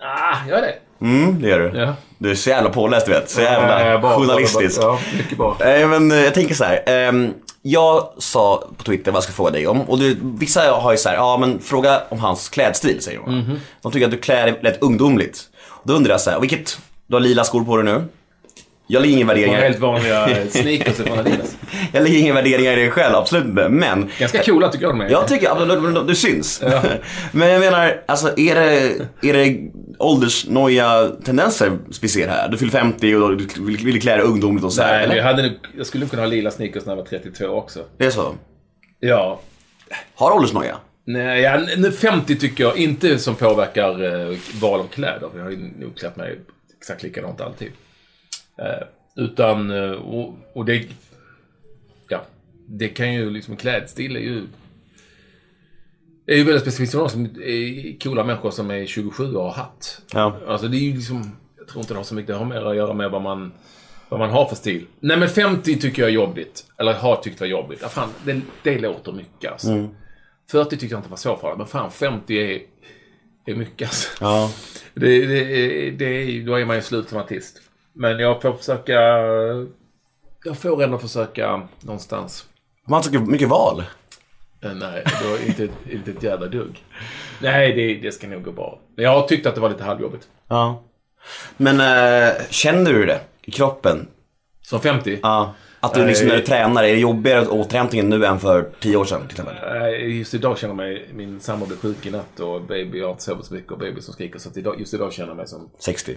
Ah, gör det. Mm, det gör du. Ja. Du är så jävla påläst du vet. Så jävla Eh, bra, journalistisk. Ja, mycket bra. Nej men eh, jag tänker så här. ehm, jag sa på Twitter vad jag ska fråga dig om. Och du, vissa har ju så här, ja men fråga om hans klädstil säger de. De tycker att du klär dig rätt ungdomligt. Då undrar jag så här, vilket, du har lila skor på dig nu. Jag lägger ingen På värderingar, helt vanliga sneakers från Adidas. jag lägger ingen värderingar i det själv, absolut. Men Ganska coola tycker jag de är. jag tycker att du syns. Ja. Men jag menar, alltså är det, är det åldersnoja tendenser vi ser här? Du fyller 50 och du vill, klä dig ungdomligt och så här, Nej, eller? jag, hade, nog- jag skulle kunna ha lila sneakers när jag var 32 också. Det är så? Ja. Har åldersnoja? Nej, ja, nu 50 tycker jag inte som påverkar eh, val av kläder. Jag har ju nog klätt mig exakt likadant alltid. Eh, utan, eh, och, och det... Ja, det kan ju liksom, klädstil är ju... är ju väldigt specifikt för de som är coola människor som är 27 och har hatt. Ja. Alltså det är ju liksom, jag tror inte det har så mycket, det har mer att göra med vad man, vad man har för stil. Nej men 50 tycker jag är jobbigt. Eller har tyckt var jobbigt. Ja, fan, det, det låter mycket alltså. 40 tyckte jag inte var så farligt, men fan 50 är, är mycket alltså. Ja. Det, det, är- det, är- då är man ju slut som artist. Men jag får försöka, jag får ändå försöka någonstans. Man har så mycket val. Eh, Nej, då är inte, inte ett jävla dugg. Nej, det, det ska nog gå bra. Jag har tyckt att det var lite halvjobbigt. Ja. Men äh, känner du det i kroppen? Som 50? Ja. Att du liksom när du tränar, är det jobbigare återhämtningen nu än för 10 år sedan till exempel? Nej, Just idag känner jag mig, min sambo blev sjuk i natt och baby, jag har inte sovit så mycket och baby som skriker. Så att idag, just idag känner jag mig som 60.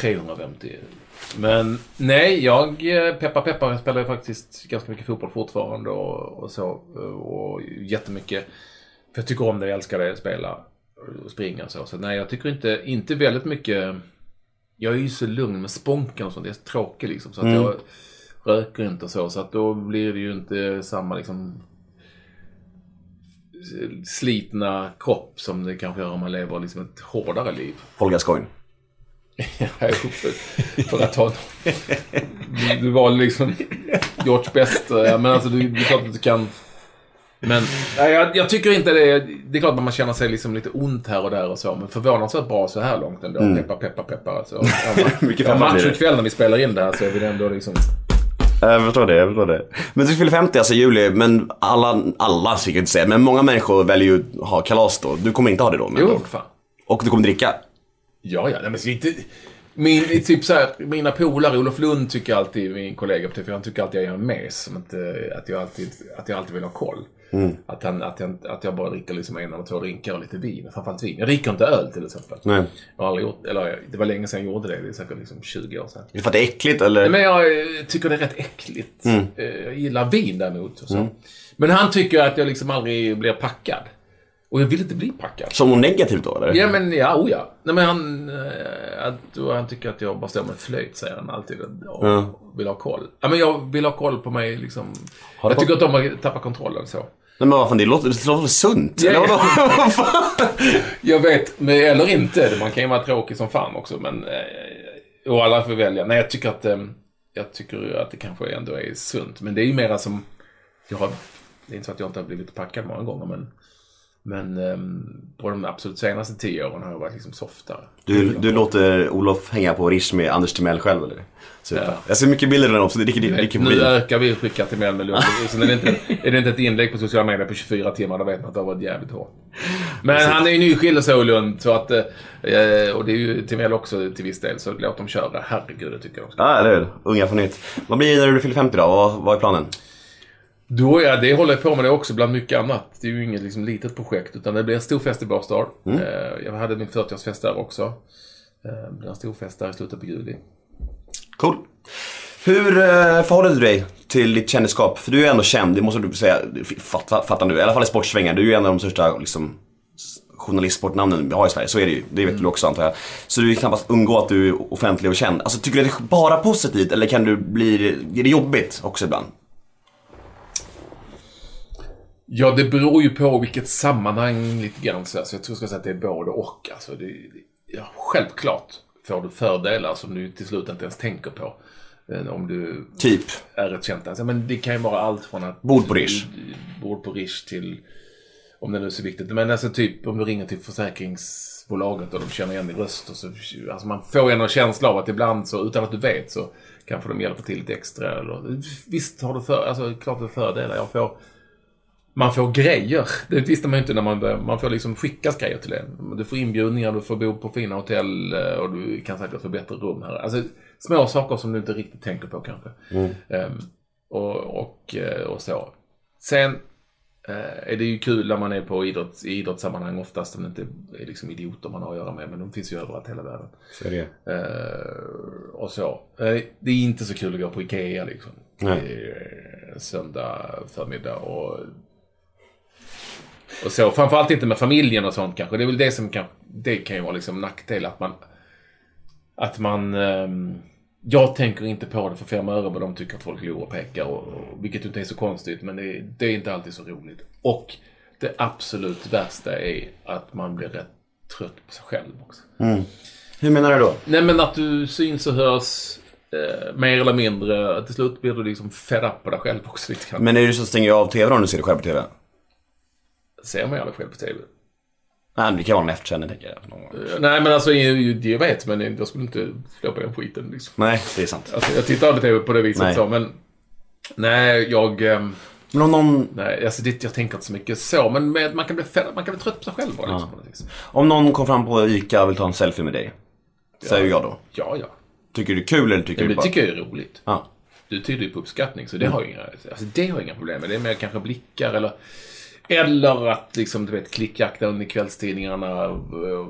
350. Men nej, jag, eh, peppar peppar, jag spelar ju faktiskt ganska mycket fotboll fortfarande och, och så. Och jättemycket. För jag tycker om det, jag älskar det, spela och springa och så. Så nej, jag tycker inte, inte väldigt mycket. Jag är ju så lugn med sponken och sånt, jag är så tråkig liksom. Så att jag röker inte och så. Så att då blir det ju inte samma liksom slitna kropp som det kanske gör om man lever liksom ett hårdare liv. Paul Gascoigne. för, för att ta... Du, du var liksom George Best. Ja, men alltså, du, det är klart att du kan... Men nej, jag, jag tycker inte det. Det är klart att man känner sig liksom lite ont här och där och så. Men förvånansvärt bra så här långt ändå. Peppar, peppar, peppar. Alltså. Ja, Mycket ja, peppar match blir det. ikväll när vi spelar in det här så är vi ändå liksom... Jag förstår det, jag förstår det. Men du fyller 50 alltså i juli, men alla, alla ska jag inte säga, men många människor väljer ju att ha kalas då. Du kommer inte ha det då? Men Jo, fan. Och du kommer dricka? Ja, ja. Nej, men så inte... Min, typ så här, mina polare, Olof Lund tycker alltid, min kollega på TV, han tycker alltid jag är en mes. Att, jag alltid, att jag alltid vill ha koll. Att, han, att, jag, att jag bara dricker liksom en eller två drinkar och lite vin. Framförallt vin. Jag dricker inte öl till exempel. Nej. Jag har aldrig gjort, eller det var länge sedan jag gjorde det. Det är säkert liksom 20 år sedan. Är det för att det är äckligt eller? Men jag eh, tycker det är rätt äckligt. Eh, Jag gillar vin däremot. Och så. Men han tycker att jag liksom aldrig blir packad. Och jag vill inte bli packad. Som något negativt då eller? Ja, men ja, oh ja. Nej, men han, eh, att, han tycker att jag bara står med flöjt, säger han alltid. Och Ja. vill ha koll. Ja, men jag vill ha koll på mig liksom. Jag tycker att de har tappat kontrollen så. Nej men vad fan, det låter, det låter sunt. Ja, Eller? Jag vet, men, eller inte. Man kan ju vara tråkig som fan också, men... Eh, och alla får välja. Nej, jag tycker att... Eh, jag tycker att det kanske ändå är sunt. Men det är ju mera som... Jag har, det är inte så att jag inte har blivit packad många gånger, men... Men ehm, på de absolut senaste tio åren har jag varit liksom softare. Du, du låter Olof hänga på Rish med Anders Timell själv eller? Super. Ja. Jag ser mycket bilder där också, det dricker, dricker Nu bil. ökar vi skicka till Malmö Lund. Sen är det, inte, är det inte ett inlägg på sociala medier på 24 timmar, då vet man att det har varit jävligt hårt. Men han är ju nyskild så Lund, så att... eh, Och det är ju Timell också till viss del, så låt dem köra. Herregud, det tycker jag också. Ja, eller hur? Unga på nytt. Vad blir det när du fyller 50 då? Vad, vad är planen? Då, ja, det håller jag på med det också, bland mycket annat. Det är ju inget liksom, litet projekt, utan det blir en stor fest i Båstad. Mm. Eh, Jag hade min 40-årsfest där också. Eh, Det blir en stor fest där i slutet på juli. Cool. Hur eh, förhåller du dig till ditt kändisskap? För du är ju ändå känd, det måste du säga. Fatta, fatta nu, i alla fall i sportsvängen. Du är ju en av de största liksom, journalistsportnamnen vi har i Sverige. Så är det ju. Det vet du också antar jag. Så du är knappast undgå att du är offentlig och känd. Alltså tycker du det är bara positivt eller kan du bli, är det jobbigt också ibland? Ja, det beror ju på vilket sammanhang lite grann. Så jag tror jag ska säga att det är både och. Alltså, det, ja, självklart får du fördelar som du till slut inte ens tänker på. Eh, Om du Typ. är ett känt alltså, men Det kan ju vara allt från att... Bord på Rish. Bord på Rish till... Om det nu är så viktigt. Men alltså typ om du ringer till försäkringsbolaget och de känner igen din röst. Och så, alltså man får ändå en känsla av att ibland så utan att du vet så kanske de hjälper till lite extra. Eller, visst har du för, alltså, klart du fördelar. Jag får, man får grejer. Det visste man ju inte när man började. Man får liksom skickas grejer till en. Du får inbjudningar, du får bo på fina hotell eh, och du kan säkert få bättre rum här. Alltså, små saker som du inte riktigt tänker på kanske. Mm. Ehm, och, och, eh, och så. Sen eh, är det ju kul när man är på idrotts, i idrottssammanhang oftast om det inte är liksom idioter man har att göra med. Men de finns ju överallt i hela världen. Så är det. Och så. Det är inte så kul att gå på Ikea liksom. Nej. Söndag förmiddag och och så. Framförallt inte med familjen och sånt kanske. Det är väl det som kan, det kan ju vara liksom nackdel att man att man ehm, jag tänker inte på det för fem öre men de tycker att folk glor och pekar och, och, vilket inte är så konstigt men det, är- det är inte alltid så roligt. Och det absolut värsta är att man blir rätt trött på sig själv också. Hur menar du då? Nej men att du syns och hörs eh, mer eller mindre. Till slut blir du liksom fed up på dig själv också lite grann. Men är det så att stänger av tvn om du ser dig själv på tv? Ser man aldrig själv på TV. Nej, det kan vara en efterkänning tänker jag. Eh, Nej men alltså jag vet men jag skulle inte slå på den skiten liksom. Nej, det är sant. Alltså, jag tittar aldrig TV på det viset Nej. så men Nej jag ehm, Men om någon, Nej alltså det, jag tänker inte så mycket så men med, man kan bli man kan bli trött på sig själv bara liksom, om någon kom fram på ICA och vill ta en selfie med dig. Säger jag då. Ja ja. Tycker du det är kul eller tycker Men du det bara... tycker jag är roligt. Ja. Du tyder ju på uppskattning, så det har jag inga, alltså det har jag inga problem med. Det är mer kanske blickar eller, eller att liksom, du vet, klickjakta under kvällstidningarna. eh,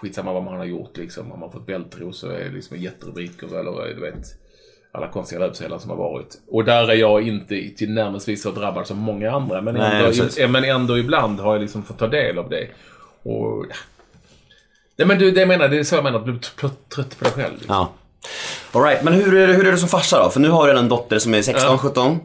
Skitsamma vad man har gjort liksom. Har man fått bältros så är det liksom jätterubriker eller du vet, alla konstiga löpsedlar som har varit. Och där är jag inte tillnärmelsevis så drabbad som många andra. Men, Nej, ändå, men ändå ibland har jag liksom fått ta del av det. Och, ja. Nej men du, det jag menar, det är så jag menar, att du blir trött- trött på dig själv. Liksom. Ja. All right, men hur är, det, hur är det som farsa då? För nu har du en dotter som är 16, Ja. 17.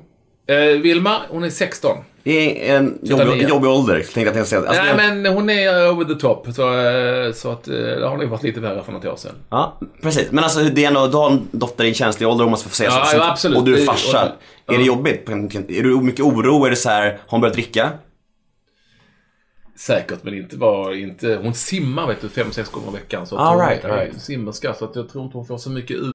Eh, Vilma, hon är 16. I en jobbig, 29. jobbig ålder, tänkte jag säga. Alltså, Nej, det- men hon är over the top. Så, eh, så att eh, det har nog varit lite värre för något år sedan. Ja, precis. Men alltså det är ändå, du har en dotter i en känslig ålder om man ska få säga Ja, så. ja, absolut. Och du är farsa. och- Är det jobbigt? Är du mycket oro? Är det så här, har hon börjat dricka? Säkert, men inte bara inte... Hon simmar vet du, fem, sex gånger i veckan. Så att All hon right, är right. simmerska, så att jag tror inte hon får så mycket ut.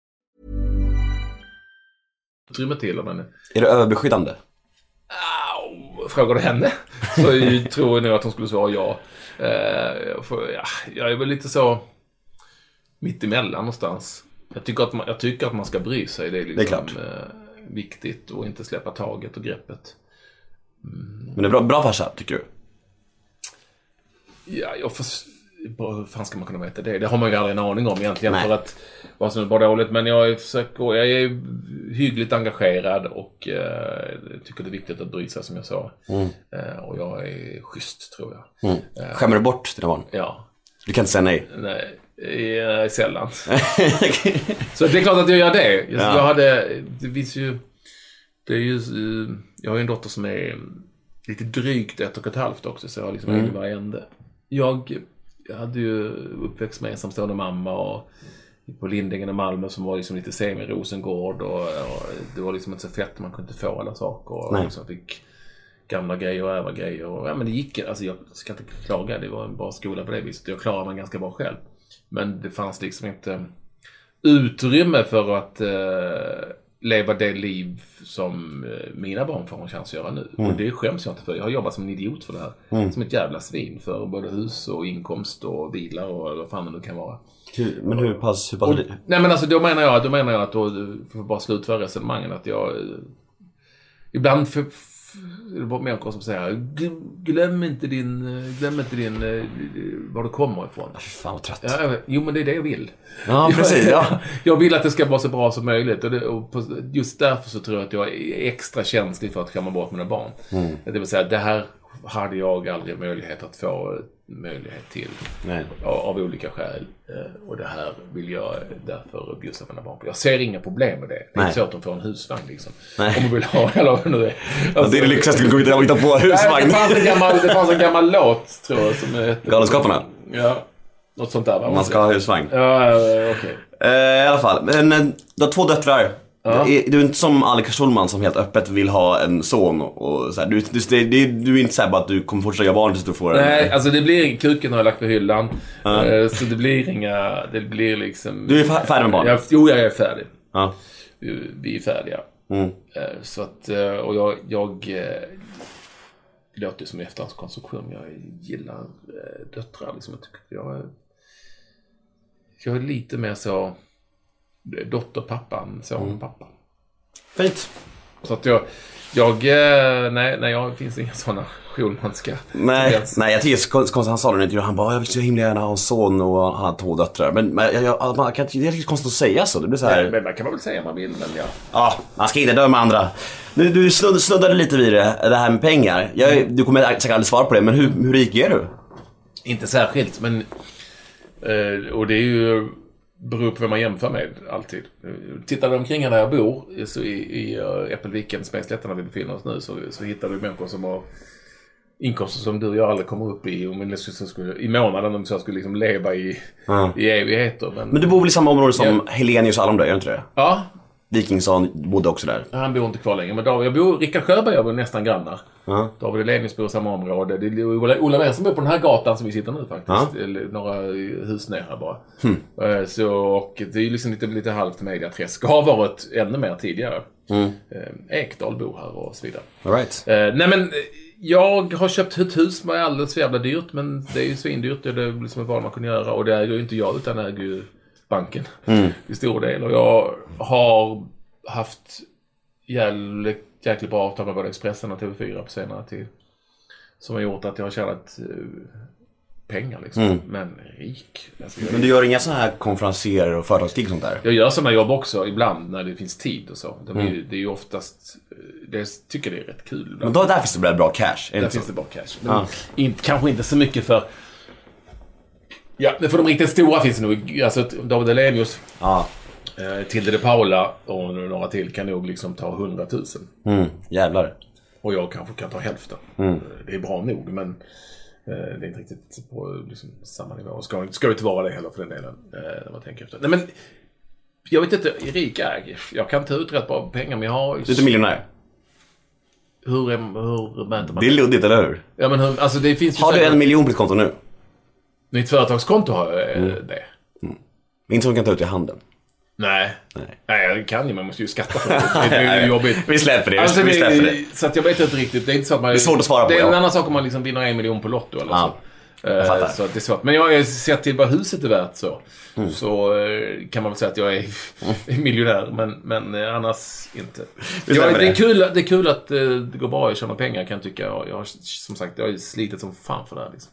utrymme till. Men, Är du överbeskyddande? au, frågar du henne så jag tror jag nog att hon skulle svara ja. Eh, ja. Jag är väl lite så mittemellan någonstans. Jag tycker att man, jag tycker att man ska bry sig. Det är, liksom, Det är klart. eh, viktigt och inte släppa taget och greppet. Men det är bra, bra farsa, tycker du? Ja, jag får... Hur fan ska man kunna veta det? Det har man ju aldrig en aning om egentligen. Nej. För att vad som är bra dåligt. Men jag försöker... Jag är hyggligt engagerad och eh, tycker det är viktigt att bry sig som jag sa. Eh, och jag är schysst tror jag. Skämmer du bort dina barn? Ja. Du kan inte säga nej. Nej, eh, sällan. Så det är klart att jag gör det. Jag, jag hade... Det finns ju... Det är ju... eh, Jag har ju en dotter som är lite drygt ett och ett halvt också, så jag har liksom mm. egen varje ände. Jag, jag hade ju uppväxt med ensamstående mamma och på Lindängen i Malmö som var liksom lite semi-Rosengård och, och det var liksom inte så fett, man kunde inte få alla saker. Och Nej. liksom fick gamla grejer och ärva grejer. Och, ja, men det gick, alltså jag ska inte klaga, det var en bra skola på det viset. Jag klarade mig ganska bra själv. Men det fanns liksom inte utrymme för att eh, leva det liv som eh, mina barn får en chans att göra nu. Och det skäms jag inte för. Jag har jobbat som en idiot för det här. Som ett jävla svin för både hus och inkomst och bilar och vad fan det nu kan vara. Hur, men hur pass, hur pass... Nej men alltså då menar jag, då menar jag att då, för att bara slutföra resonemangen, att jag eh, ibland för, människor som säger "Gl- glöm inte din, glöm inte din, eh, var du kommer ifrån. Fan vad trött. Ja, jo men det är det jag vill. Ja, precis. Ja. Jag vill att det ska vara så bra som möjligt och, det, och just därför så tror jag att jag är extra känslig för att skämma bort mina barn. Mm. Det vill säga, det här hade jag aldrig möjlighet att få eh, möjlighet till. Nej. Av, olika skäl. Eh, Och det här vill jag därför bjussa mina barn på. Jag ser inga problem med det. Det är Nej. inte så att de får en husvagn liksom. Nej. Om de vill ha, eller vad det nu är. Ja, det är det lyxigaste du kan hitta på, husvagn. det, fanns en gammal, det fanns en gammal låt, tror jag, som hette... Galenskaparna? Ja. Något sånt där va? Man ska ha husvagn. Ja, okej. Eh, I alla fall, men eh, du har två döttrar. Är- Du är inte som Annika Schulman som helt öppet vill ha en son och, så här. Du, du, det- du är inte såhär bara att du kommer fortsätta göra barn tills du får en. Nej, alltså det blir, kuken har jag lagt på hyllan. Eh, Så det blir inga, det blir liksom... Du är fär- färdig med barn? Jag, jo, jag är färdig. Ja. Vi är färdiga. Mm. Eh, Så att, eh, och jag, jag det låter som efterhandskonstruktion. Jag gillar döttrar liksom. Jag tycker jag jag är lite mer så dotter, pappan, son, Mm. pappa. Fint. Så att jag, jag, eh, nej, nej, jag finns inga sådana Schulmanska Nej, tendenser. nej jag tycker det är konstigt, han sa det i en intervju, han bara jag vill så himla gärna ha en son och han har två döttrar. Men, men jag, jag, man kan inte, det är riktigt konstigt att säga så. Det blir så här. Men man kan man väl säga om man vill, men ja. Ja, man ska inte döma andra. Du, du snudd, snuddade lite vid det, det här med pengar. Jag, du kommer säkert aldrig svara på det, men hur, hur rik är du? Inte särskilt, men... Eh, och det är ju... Beror på vem man jämför med, alltid. Eh, Tittar du omkring här där jag bor, så i, i uh, Äppelviken, Smedslätten, där vi befinner oss nu, så, så hittar du människor som har inkomster som du och jag aldrig kommer upp i om skulle, i månaden om så skulle liksom leva i, Ja. i evigheter. Men, Men du bor väl i samma område som Ja. Helenius och alla de där, gör du inte det? ja, Wikingsson bodde också där. han bor inte kvar längre. Men David, jag bor, Rickard Sjöberg och jag bor nästan grannar. Ja. David Elenius bor i samma område. Det är Ola, Ola Wester bor på den här gatan som vi sitter nu faktiskt. Eller några hus ner här bara. Eh, Så, och det är liksom lite, lite halvt mediaträsk. Har varit ännu mer tidigare. Eh, Ekdal bor här och så vidare. All right. Eh, nej men, jag har köpt ett hus som är alldeles för jävla dyrt. Men det är ju svindyrt. Det är liksom ett val man kunde göra. Och det äger ju inte jag utan äger ju banken. Till stor del. Och jag har haft jävligt, jäkligt bra avtal med både Expressen och TV4 på senare tid. Som har gjort att jag har tjänat eh, pengar liksom. Men rik. Alltså, Men du gör inga sådana här konferenser och företagsgig sånt där? jag gör sådana jobb också ibland när det finns tid och så. De är, ju- Det är ju oftast, eh, det tycker det är rätt kul. Men då, där finns det väl bra cash? Där finns det bra cash. Men inte, kanske inte så mycket för... Ja, men för de riktigt stora finns det nog. Alltså David Elenius, Ja. eh, Tilde de Paula och några till kan nog liksom ta 100 000. Mm, jävlar. Och jag kanske kan ta hälften. Mm. Det är bra nog, men eh, det är inte riktigt på liksom, samma nivå. Ska, ska inte vara det heller för den delen. Eh, när man tänker efter. Nej, men jag vet inte, rik är jag kan ta ut rätt bra pengar, men jag har... Du är inte miljonär? Hur, är, hur mäter man Det är luddigt, eller hur? Ja, men hur, alltså det finns ju Har du en miljon på ditt konto nu? Mitt företagskonto har jag eh, Mm. det. Inte som kan ta ut i handen? Nej. Nej. Nej, jag kan ju, man måste ju skatta för det. Det är ju jobbigt. Vi släpper det. Alltså, vi släpper det. Så att jag vet inte riktigt. Det är inte så att man... Det är svårt att svara på, Det är en ja. annan sak om man liksom vinner en miljon på Lotto eller Ja, så. Eh, fattar. Så att det är svårt. Men jag har sett till vad huset är värt så. Mm. Så eh, kan man väl säga att jag är miljonär, men, men annars inte. Jag, det, är kul, det är kul att det går bra att tjäna pengar kan jag tycka. Jag, jag har som sagt jag har slitit som fan för det här. Liksom.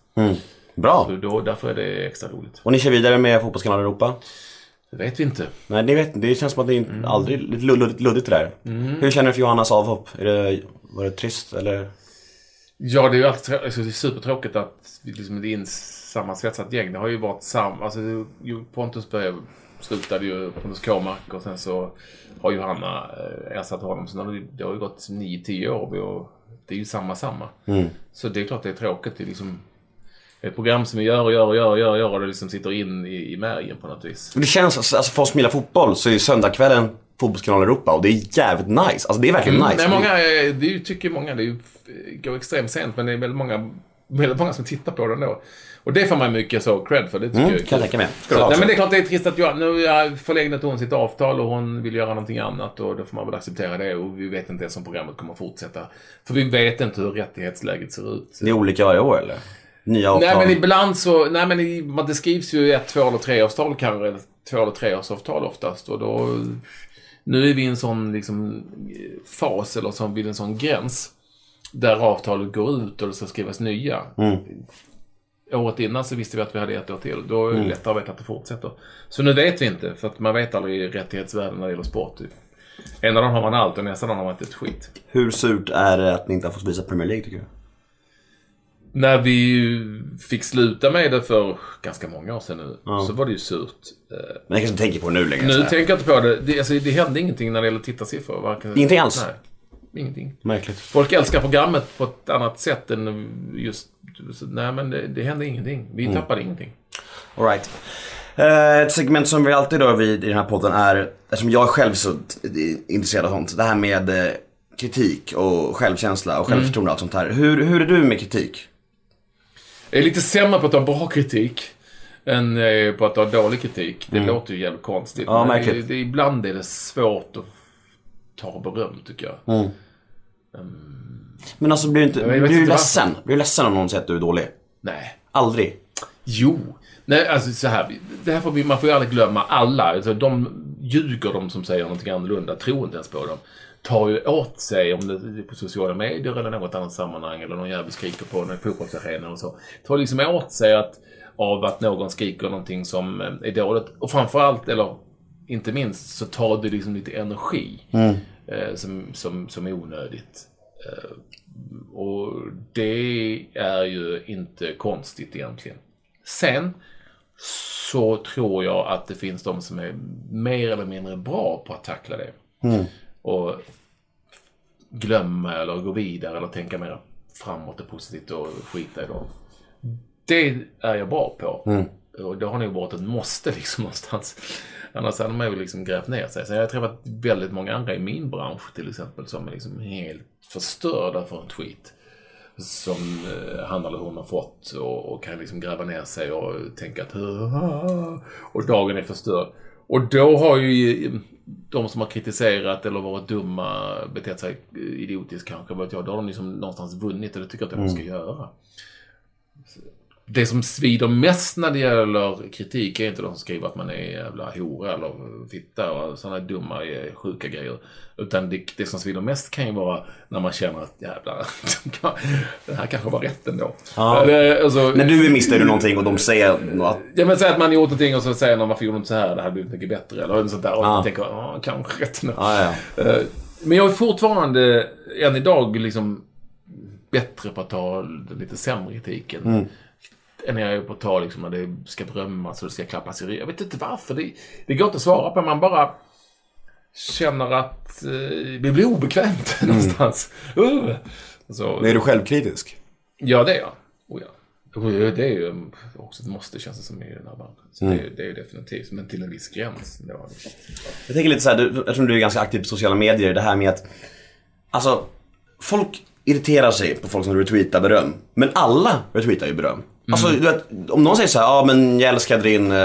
Bra. Så då, därför är det extra roligt. Och ni kör vidare med Fotbollskanalen Europa? Det vet vi inte. Nej, det, vet, det känns som att det är Mm. aldrig lite luddigt, luddigt det där. Hur känner du för Johannas avhopp? Är det, var det trist eller? Ja, det är ju alltid alltså, det är supertråkigt att vi liksom, det är en sammansvetsat gäng. Det har ju varit sam... Alltså, Pontus började, slutade ju, Pontus Kåmark och sen så har Johanna eh, ersatt honom. Så det det har ju gått 9-10 år och det är ju samma, samma. Så det är klart det är tråkigt. Det är liksom ett program som vi gör och gör och gör och gör och, gör och det liksom sitter in i, i märgen på något vis. Det känns, alltså för oss som gillar fotboll så är söndagskvällen Fotbollskanalen Europa och det är jävligt nice. Alltså det är verkligen nice. Nej, många, det är ju, tycker många, det är ju, går extremt sent, men det är väldigt många, väldigt många som tittar på den då. Och det får man mycket så cred för, det tycker Mm, jag är kan jag tänka mig. Nej, men det är klart det är trist att jag, nu har förlägnat hon sitt avtal och hon vill göra någonting annat och då får man väl acceptera det och vi vet inte ens om programmet kommer fortsätta. För vi vet inte hur rättighetsläget ser ut. Det är olika varje år eller? Nya avtal? Nej men ibland så, nej men det skrivs ju ett, två eller treårstal kanske, två eller treårsavtal oftast och då, nu är vi i en sån liksom fas eller som vid en sån gräns där avtalet går ut och det ska skrivas nya. Året innan så visste vi att vi hade ett år till. Då är det lättare att veta att det fortsätter. Så nu vet vi inte, för att man vet aldrig rättighetsvärden när det gäller sport. Typ. Ena dagen har man allt och nästa dag har man inte ett skit. Hur surt är det att ni inte har fått visa Premier League tycker du? När vi fick sluta med det för ganska många år sedan nu, så var det ju surt. Eh, Men jag kanske inte tänker på det nu längre. Nu så tänker jag inte på det. Det, alltså, det hände ingenting när det gäller tittarsiffror. Varken, Ingenting alls? Nej, ingenting. Märkligt. Folk älskar programmet på ett annat sätt än just... Så, nej, men det, det hände ingenting. Vi Mm. tappade ingenting. Alright. Eh, ett segment som vi alltid rör vid i den här podden är, eftersom jag är själv så t- intresserad av sånt, det här med eh, kritik och självkänsla och självförtroende och allt sånt här. Hur, hur är du med kritik? Jag är lite sämre på att ha bra kritik än på att ha dålig kritik. Det låter ju jävligt konstigt. Ja, men det, det, ibland är det svårt att ta beröm tycker jag. Men alltså blir du inte, blir du ledsen? Blir du ledsen om någon säger att du är dålig? Nej. Aldrig. Jo. Nej, alltså så här. Det här får vi, man får ju aldrig glömma alla. Alltså, de ljuger de som säger någonting annorlunda. Tror inte ens på dem. Tar ju åt sig, om det är på sociala medier eller något annat sammanhang, eller någon jävel skriker på en fotbollsarena och så. Tar liksom åt sig att, av att någon skriker någonting som eh, är dåligt. Och framförallt, eller inte minst, så tar det liksom lite energi. Eh, som, som, som är onödigt. Eh, och det är ju inte konstigt egentligen. Sen så tror jag att det finns de som är mer eller mindre bra på att tackla det. Och glömma eller gå vidare eller tänka mer framåt och positivt och skita i dem. Det är jag bra på. Och det har nog varit ett måste liksom någonstans. Annars hade man ju liksom grävt ner sig. Så jag har träffat väldigt många andra i min bransch till exempel som är liksom helt förstörda för en tweet. Som eh, han eller hon har fått och, och kan liksom gräva ner sig och tänka att och dagen är förstörd. Och då har ju de som har kritiserat eller varit dumma, betett sig idiotiskt kanske, vet jag, då har de liksom någonstans vunnit och det tycker jag att de ska göra. Det som svider mest när det gäller kritik är inte de som skriver att man är jävla hora eller fitta och sådana dumma, eh, sjuka grejer. Utan det, det som svider mest kan ju vara när man känner att jävlar, det här kanske var rätt ändå. Ja. Eller, alltså, När du missnöjd någonting och de säger något. Ja men säg att man gjort någonting och så säger någon varför gjorde du inte så här? Det hade blivit mycket bättre. Eller sånt där. Och Ja. man tänker, ja kanske rätt nu. Ja, ja. Eh, Men jag är fortfarande, än idag, liksom bättre på att ta lite sämre kritiken. Mm. Än jag är på att ta liksom när det ska berömmas och det ska klappas i ryggen. Jag vet inte varför. Det, det går inte att svara på. Man bara känner att eh, det blir obekvämt någonstans. Uh. Så, är du självkritisk? Ja, det är jag. Oh, ja. Och Det är ju också ett måste känns det som i den här branschen. Så det, är, det är ju definitivt, men till en viss gräns. Då. Jag tänker lite så här, du, eftersom du är ganska aktiv på sociala medier, det här med att Alltså, folk irriterar sig på folk som retweetar beröm. Men alla retweetar ju beröm. Alltså, du vet, om någon säger så ja men jag älskade din uh,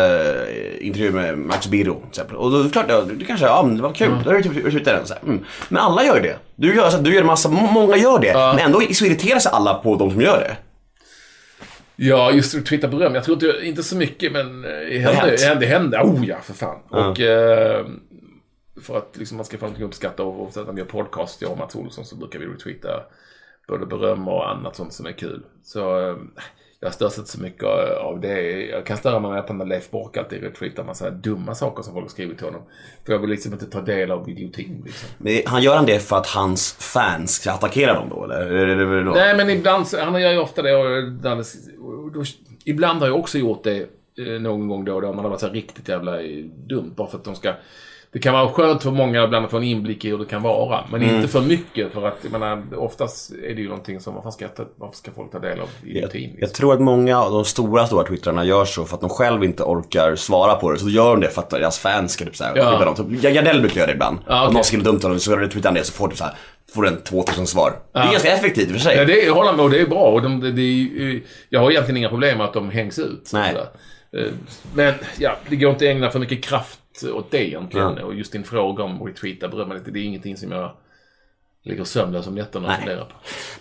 intervju med Max Biro till exempel. Och då är det klart, ja, du kanske, ja men det var kul, då retweetar jag den. Så här. Mm. Men alla gör det. Du gör, så här, du gör massa, må- många gör det. Men ändå så irriterar sig alla på de som gör det. Ja, just Twitter beröm. Jag tror inte, inte så mycket, men eh, det hände. hänt. Det hände, det hände. Oh ja, för fan. Och eh, för att liksom, man ska få någonting att uppskatta och, och att när vi gör podcast, jag och Mats Olsson, så brukar vi retweeta både beröm och annat sånt som är kul. Så eh, jag störs inte så mycket av det. Jag kan störa mig med att när Leif Bork alltid retweetar massa dumma saker som folk har skrivit till honom. För jag vill liksom inte ta del av idiotin liksom. Men han gör han det för att hans fans ska attackera dem då eller? Då? Nej, men ibland, så- han gör ju ofta det och, och då, ibland har jag också gjort det eh, någon gång då och då. Man har varit så här riktigt jävla dumt bara för att de ska... Det kan vara skönt för många ibland att få en inblick i hur det kan vara. Men inte för mycket för att, jag menar, oftast är det ju någonting som, varför ska, jag varför ska folk ta del av idiotin? Jag Liksom? tror att många av de stora, stora twittrarna gör så för att de själv inte orkar svara på det. Så gör de det för att deras fans ska typ såhär, Ja. dem. Typ, Gardell brukar göra det ibland. Ja, Om okej. någon skriver dumt om dem så retweetar han det så får du såhär, får den 2000 svar. Det är ganska effektivt i och för sig. Ja, det jag håller med och det är bra. Och de, är ju- jag har egentligen inga problem med att de hängs ut. Nej. Eh, Men ja, det går inte att ägna för mycket kraft åt det egentligen. Ja. Och just din fråga om retweeta berömma lite, det är ingenting som jag ligger sömnlös om nätterna och funderar på.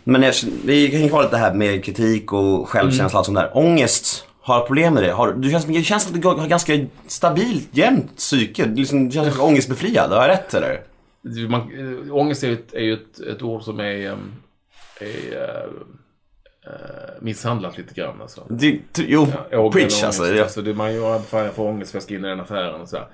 Men jag, vi kan ju kvar lite här med kritik och självkänsla och allt sånt där. Ångest, har problem med det? Har, du känns, det känns att du har ganska stabilt, jämnt psyke. Du liksom, du känns ångestbefriad. Har jag rätt eller? Man, äh, ångest är ju ett, är ett, ett ord som är, ehm, är äh, misshandlat lite grann. Alltså. Det, jo, Ja, preach alltså. Ja. alltså det, man gör, fan jag får ångest för jag ska in i den affären och så här.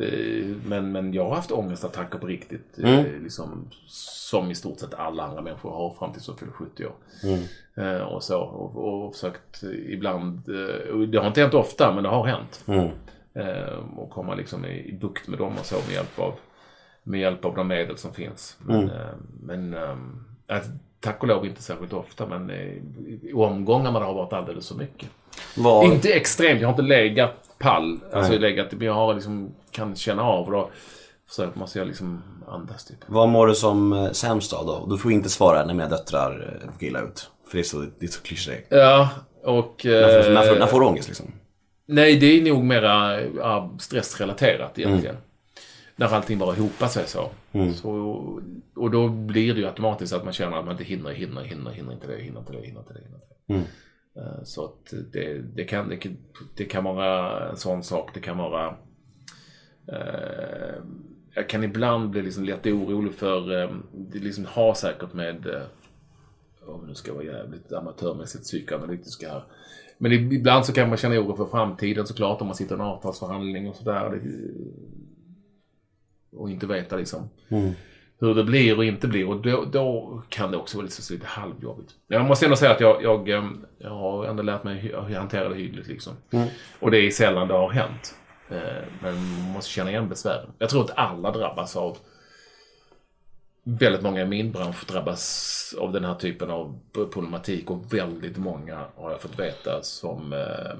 Eh, Men, men jag har haft ångestattacker på riktigt. eh, Mm. Liksom, som i stort sett alla andra människor har fram tills de fyller 70 år. Mm. Eh, och så. Och, och försökt eh, ibland, eh, det har inte hänt ofta men det har hänt. Mm. Eh, och komma liksom i, i bukt med dem och så med hjälp av, med hjälp av de medel som finns. Men, Mm. eh, men ehm, att, tack och lov inte särskilt ofta, men eh, i omgångar det har varit alldeles för mycket. Vad, Inte extremt, jag har inte legat pall. Alltså Nej. legat, men jag har liksom, kan känna av och då försöker man jag liksom andas typ. vad mår du som eh, sämst av då? Du får inte svara när mina döttrar eh, får illa ut. För det är så, det är så klyschigt. Ja, och... När, får- när, får- när får du ångest liksom? Nej, det är nog mera stressrelaterat egentligen. När allting bara hopar sig så. så. Och då blir det ju automatiskt att man känner att man inte hinner, hinner, hinner, hinner inte det, hinner inte det, hinner inte det, hinner inte det. Eh, Så att det, det, kan, det, det kan vara en sån sak. Det kan vara... Eh, jag kan ibland bli liksom lätt orolig för... Eh, det liksom har säkert med... Eh, om nu ska vara jävligt amatörmässigt psykoanalytiska här. Men ibland så kan man känna oro för framtiden såklart om man sitter i en avtalsförhandling och sådär. Och inte veta liksom hur det blir och inte blir. Och då, då kan det också vara lite, så lite halvjobbigt. Men jag måste ändå säga att jag, jag, em, jag har ändå lärt mig att hantera det hyggligt liksom. Och det är sällan det har hänt. Eh, Men man måste känna igen besvären. Jag tror att alla drabbas av Väldigt många i min bransch drabbas av den här typen av problematik och väldigt många har jag fått veta som eh,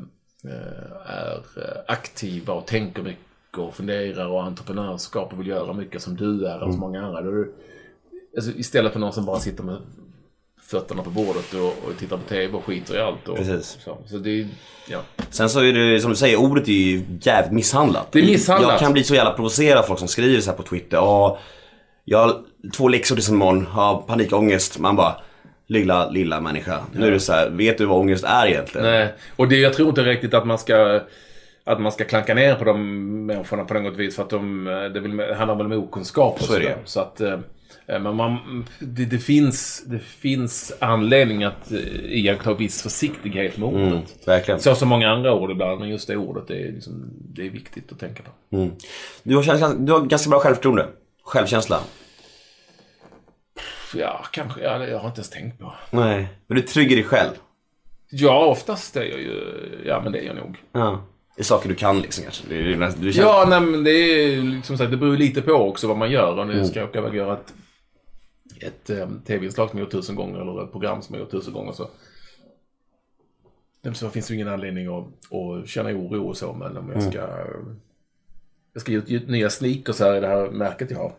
eh, är aktiva och tänker mycket och funderar och entreprenörskap och vill göra mycket som du är och som många andra. Det- Alltså, istället för någon som bara sitter med fötterna på bordet och, och tittar på TV och skiter i allt. Och, Precis. Så, så det ja. Sen så är det som du säger, ordet är ju jävligt misshandlat. Det är misshandlat. Jag kan bli så jävla provocerad av folk som skriver så här på Twitter. Ja, jag har två läxor tills imorgon, har panikångest. Man bara, lilla, lilla människa. Nu är det så här, vet du vad ångest är egentligen? Nej, och det, jag tror inte riktigt att man ska att man ska klanka ner på de människorna på något vis för att de, eh, det vill, handlar väl om okunskap och Så är det. sådär. Så att, eh, men man, det, det, finns, det finns anledning att eh, iaktta viss försiktighet med ordet. Mm, verkligen. Så som många andra ord ibland, men just det ordet det är, liksom, det är viktigt att tänka på. Du, har, känsla- du har ganska bra självförtroende. Självkänsla. Ja, kanske. Ja, det- jag har inte ens tänkt på. Nej. Men du är trygg i dig själv. Ja, oftast är jag ju... Ja, men det är jag nog. Ja. Det är saker du kan liksom kanske. Du, du, du känner... Ja, nej, men det är som sagt, det beror lite på också vad man gör. Om du ska åka iväg och göra ett, ett um, tv-inslag som jag gjort tusen gånger eller ett program som jag gjort tusen gånger så. Så finns det ju ingen anledning att, att känna oro och så, men om jag ska... Jag ska ge ut nya sneakers här i det här märket jag har.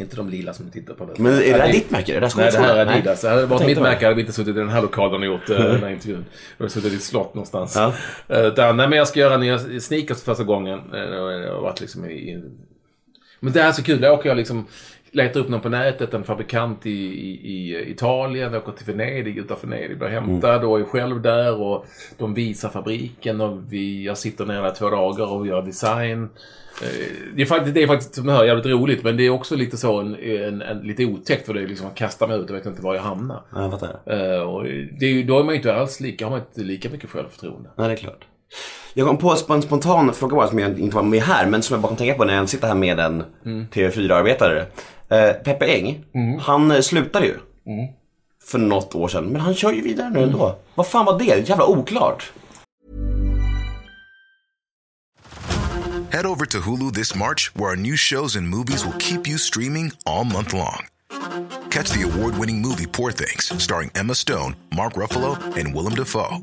Inte de lila som du tittar på. Men är det här ditt märke? Är det Nej, det här är. Adidas. Det hade varit tänkte mitt det. märke hade vi inte suttit i den här lokalen och gjort eh, den här intervjun. Jag hade suttit i ett slott någonstans. Ja. Eh, där, nej, men jag ska göra nya sneakers för första gången. Eh, Jag har varit liksom i... Men det här är så kul. Där åker jag liksom... Letar upp någon på nätet, en fabrikant i, i, i Italien, åker till Venedig, utanför Venedig, blir hämtad och är själv där och de visar fabriken och vi, jag sitter där två dagar och gör design. Eh, Det är faktiskt, det är faktiskt som du hör, jävligt roligt men det är också lite så en, en, en lite otäckt för det är liksom att kasta mig ut och vet inte var jag hamnar. Ja, jag. Eh, och det är, då är man ju inte alls lika, har man inte lika mycket självförtroende. Nej, det är klart. Jag kom på en spontan fråga bara som jag inte var med här, men som jag bara kan tänka på när jag sitter här med en TV4-arbetare. Eh, Peppe Eng, han eh, slutade ju. För något år sedan, men han kör ju vidare nu ändå. Vad fan var det? Jävla oklart. Head over to Hulu this March, where our new shows and movies will keep you streaming all month long. Catch the award winning movie Poor Things, starring Emma Stone, Mark Ruffalo, and Willem Dafoe.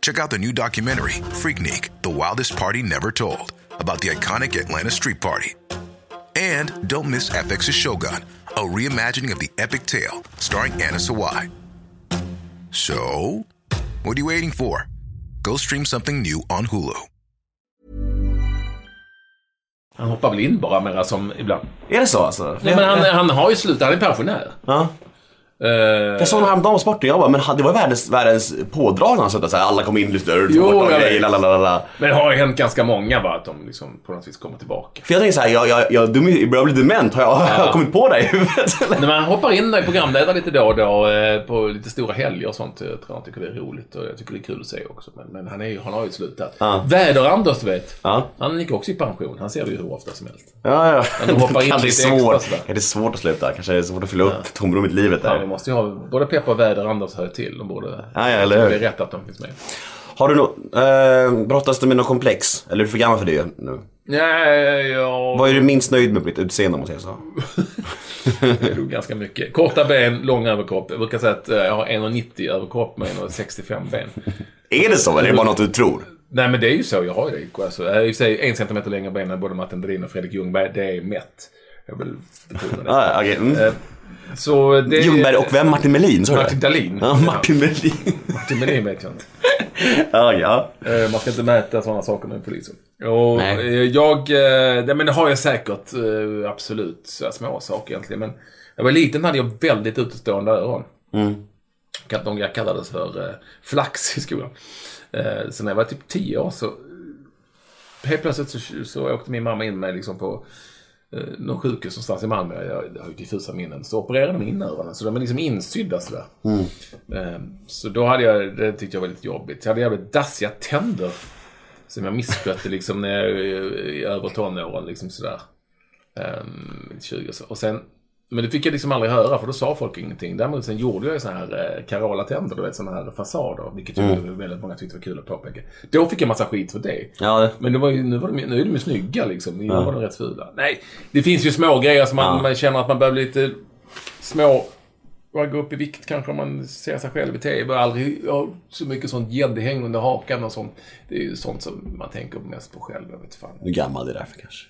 Check out the new documentary, Freaknik The Wildest Party Never Told, about the iconic Atlanta Street Party. And don't miss FX's Shogun, a reimagining of the epic tale, starring Anna Sawai. So, what are you waiting for? Go stream something new on Hulu. Han hoppar väl in bara mera som ibland. Är det så alltså? Nej, men han, han har ju slutat, han är pensionär. Ja. Eh, Jag såg honom häromdagen på Sporten, jag bara, men han- det var världens, världens pådrag när han satt där, alla kom in, jag grejer, vet. lalalala. men det har ju hänt ganska många bara att de liksom på något vis kommer tillbaka. För jag tänker såhär, jag, jag, jag, jag börjar bli dement, har jag, har jag kommit på det i huvudet? När man hoppar in där i programledare lite då och då eh, på lite stora helger och sånt. Jag tror han tycker det är roligt och jag tycker det är kul att se också. Men, men han, är han har ju slutat. Ja. Väder-Anders du vet. Ja. Han gick också i pension. Han ser det ju hur ofta som helst. Ja, ja. Men de hoppar in lite är svårt, extra sådär. kanske är svårt att sluta, kanske är det svårt att fylla upp tomrummet i livet Ja, där. Måste ju ha, både Peppa och Väder-Anders hör till. De borde... Ja, ja, eller Det hur? är rätt att de finns med. Har du nå, eh, brottas du med något komplex? Eller är du för gammal för det nu? Nej, ja, Vad är du minst nöjd med på ditt utseende om man säger så? det är nog ganska mycket. Korta ben, lång överkropp. Jag brukar säga att eh, jag har 1,90 överkropp med 1,65 ben. Är det så eller är det bara något du tror? Nej men det är ju så, jag har ju det. Alltså, jag är sig en centimeter längre ben än både Martin Dahlin och Fredrik Ljungberg. Det är mätt. Jag vill betona det. Ah, okay. mm. Eh, Så det... Ljungberg och vem? Martin Melin? det? Martin Dahlin. Ja, Martin Melin. Martin Melin vet jag inte. ja, ja. Eh, Man ska inte mäta sådana saker med polisen. Och Nej. eh, jag, eh, nej men det har jag säkert eh, absolut så små saker egentligen. Men jag var liten hade jag väldigt utstående öron. De jag kallades för eh, flax i skolan. Eh, Så när jag var typ 10 år så helt plötsligt så, så åkte min mamma in mig liksom på eh, någon sjukhus någonstans i Malmö. Jag, jag har ju diffusa minnen. Så opererade de in öronen. Så de är liksom insydda sådär. Eh, Så då hade jag, det tyckte jag var lite jobbigt. Jag hade jävligt dassiga tänder. Som jag misskötte liksom när jag i över tonåren liksom sådär. Um, 20 och så. Och sen, men det fick jag liksom aldrig höra för då sa folk ingenting. Däremot sen gjorde jag ju såna här eh, Carola-tänder, du vet såna här fasader. Vilket ju väldigt många tyckte var kul att påpeka. Då fick jag massa skit för det. Ja, det. Men det var ju, nu, var de, nu är de ju snygga liksom. Innan var de rätt fula. Nej, det finns ju små grejer som man, Ja. man känner att man behöver lite små... Man går upp i vikt kanske om man ser sig själv i TV. Jag har aldrig ha så mycket sånt gäddhäng under hakan och sånt. Det är ju sånt som man tänker mest på själv. Jag vet fan. Du är gammal, är därför kanske.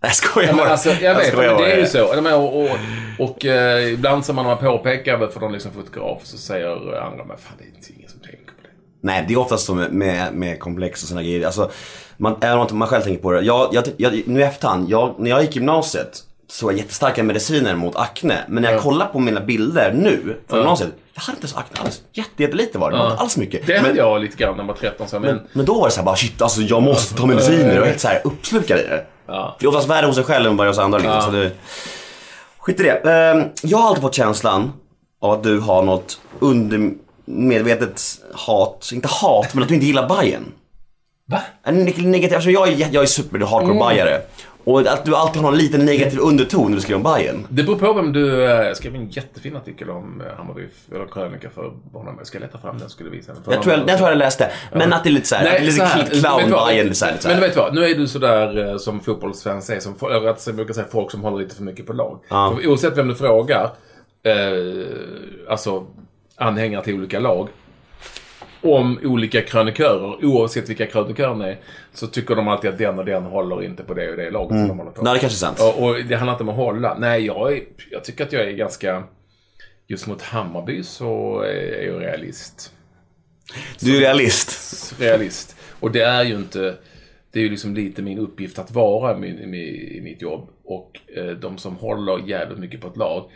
Jag skojar Ja, men bara. alltså, jag vet, skojar men det bara. är ju så. Men, Och, och, och eh, ibland så man har påpekat för någon liksom fotograf så säger andra, men fan det är inte ingen som tänker på det. Nej, det är oftast så med, med, med komplex och såna grejer. Alltså, man, även om man själv tänker på det. Jag, jag, jag, nu i efterhand, jag, när jag gick gymnasiet så var jag jättestarka mediciner mot akne. Men när jag kollar på mina bilder nu från gymnasiet. Jag hade inte så akne alls. Jätte, jättelite var det. Var inte alls mycket. Det men, hade jag lite grann när jag var 13 så, men, men, men då var det så här bara shit, alltså jag måste ta mediciner. Jag var helt så här uppslukad i det. Ja. Det är oftast värre hos sig själv än bara hos andra. Liksom, så det, skit i det. Ehm, jag har alltid fått känslan av att du har något undermedvetet hat, inte hat, men att du inte gillar Bajen. Va? En negativ, alltså jag är, jag är super hardcore Mm. bajare. Och att du alltid har någon liten negativ underton när du skriver om Bajen. Det beror på vem du... eh, Jag skrev en jättefin artikel om eh, Hammarby, eller krönika för honom. Jag ska leta fram den, skulle visa den. för Jag tror jag, jag, tror jag läste. Men att det är lite såhär, Nej, lite så här, clown vad? Bajen. Så här, lite Men du vet vad, nu är du sådär eh, som fotbollsfans är, som, eller sagt, jag brukar säga folk som håller lite för mycket på lag. Ja. För oavsett vem du frågar, eh, alltså anhängare till olika lag, om olika krönikörer, oavsett vilka krönikörerna är, så tycker de alltid att den och den håller inte på det och det laget som de håller på. Nej, det kanske är sant. Och, och det handlar inte om att hålla. Nej, jag, är, jag tycker att jag är ganska... Just mot Hammarby så är jag realist. Du är realist. Realist. Och det är ju inte... Det är ju liksom lite min uppgift att vara i, i, i mitt jobb. Och eh, de som håller jävligt mycket på ett lag,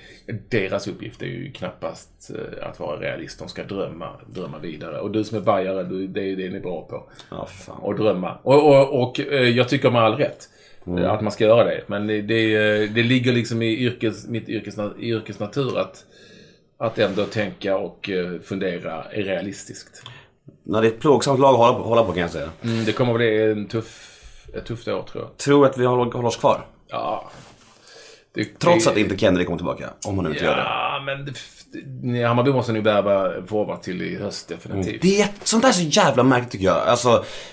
deras uppgift är ju knappast eh, att vara realist. De ska drömma, drömma vidare. Och du som är bajare, du, det är ju det ni är bra på. Ja, fan. Och drömma. Och, och, och eh, jag tycker med all rätt Mm. eh, att man ska göra det. Men det, det, eh, det ligger liksom i yrkes, mitt yrkes, i yrkes natur att, att ändå tänka och eh, fundera är realistiskt. Ja, det är ett plågsamt lag att hålla på, hålla på kan jag säga. Mm, det kommer bli en tuff, ett tufft år tror jag. Tror att vi håller, håller oss kvar. Ja. Det, Trots det, att inte Kennedy kommer tillbaka. Om han nu inte gör det. Ja, men det, Hammarby måste nu värva forward till i höst definitivt. Det är, sånt där är så jävla märkligt tycker jag. Alltså,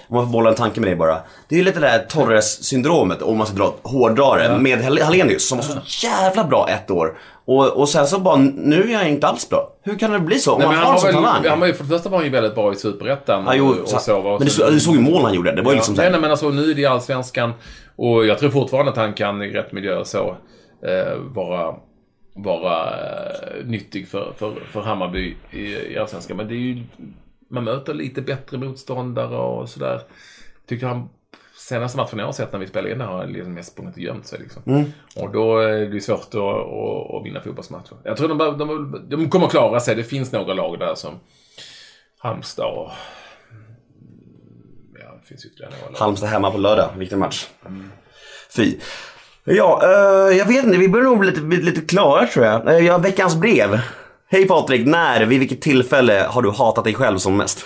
om man får bolla en tanke med dig bara. Det är lite det där Torres-syndromet, om man ska dra, hårdra det, med Hall- Hallenius som var så jävla bra ett år. Och, och sen så bara, nu är jag inte alls bra. Hur kan det bli så? Om Nej, man har han sån talang. han var för det första var han ju väldigt bra i Superettan. Ja, och, och så, men du, så, såg ju mål han gjorde. Det var ju liksom såhär. nej, men alltså nu är det Allsvenskan. Och jag tror fortfarande att han kan i rätt miljö så vara, vara eh, nyttig för, för, för Hammarby i, i Allsvenskan. Men det är ju, man möter lite bättre motståndare och sådär. Tyckte han senaste matchen jag har sett när vi spelade in det har han liksom mest sprungit och gömt sig. Liksom. Och då är det svårt att, att, att vinna fotbollsmatcher. Jag tror de, bara- de, de kommer klara sig. Det finns några lag där som Halmstad och... Ja, det finns ytterligare några lag. Halmstad hemma på lördag, viktig match. Fy. Ja, eh, jag vet inte, vi börjar nog bli lite, bli lite klara tror jag. Uh, jag har veckans brev. Hej Patrik, när, vid vilket tillfälle har du hatat dig själv som mest?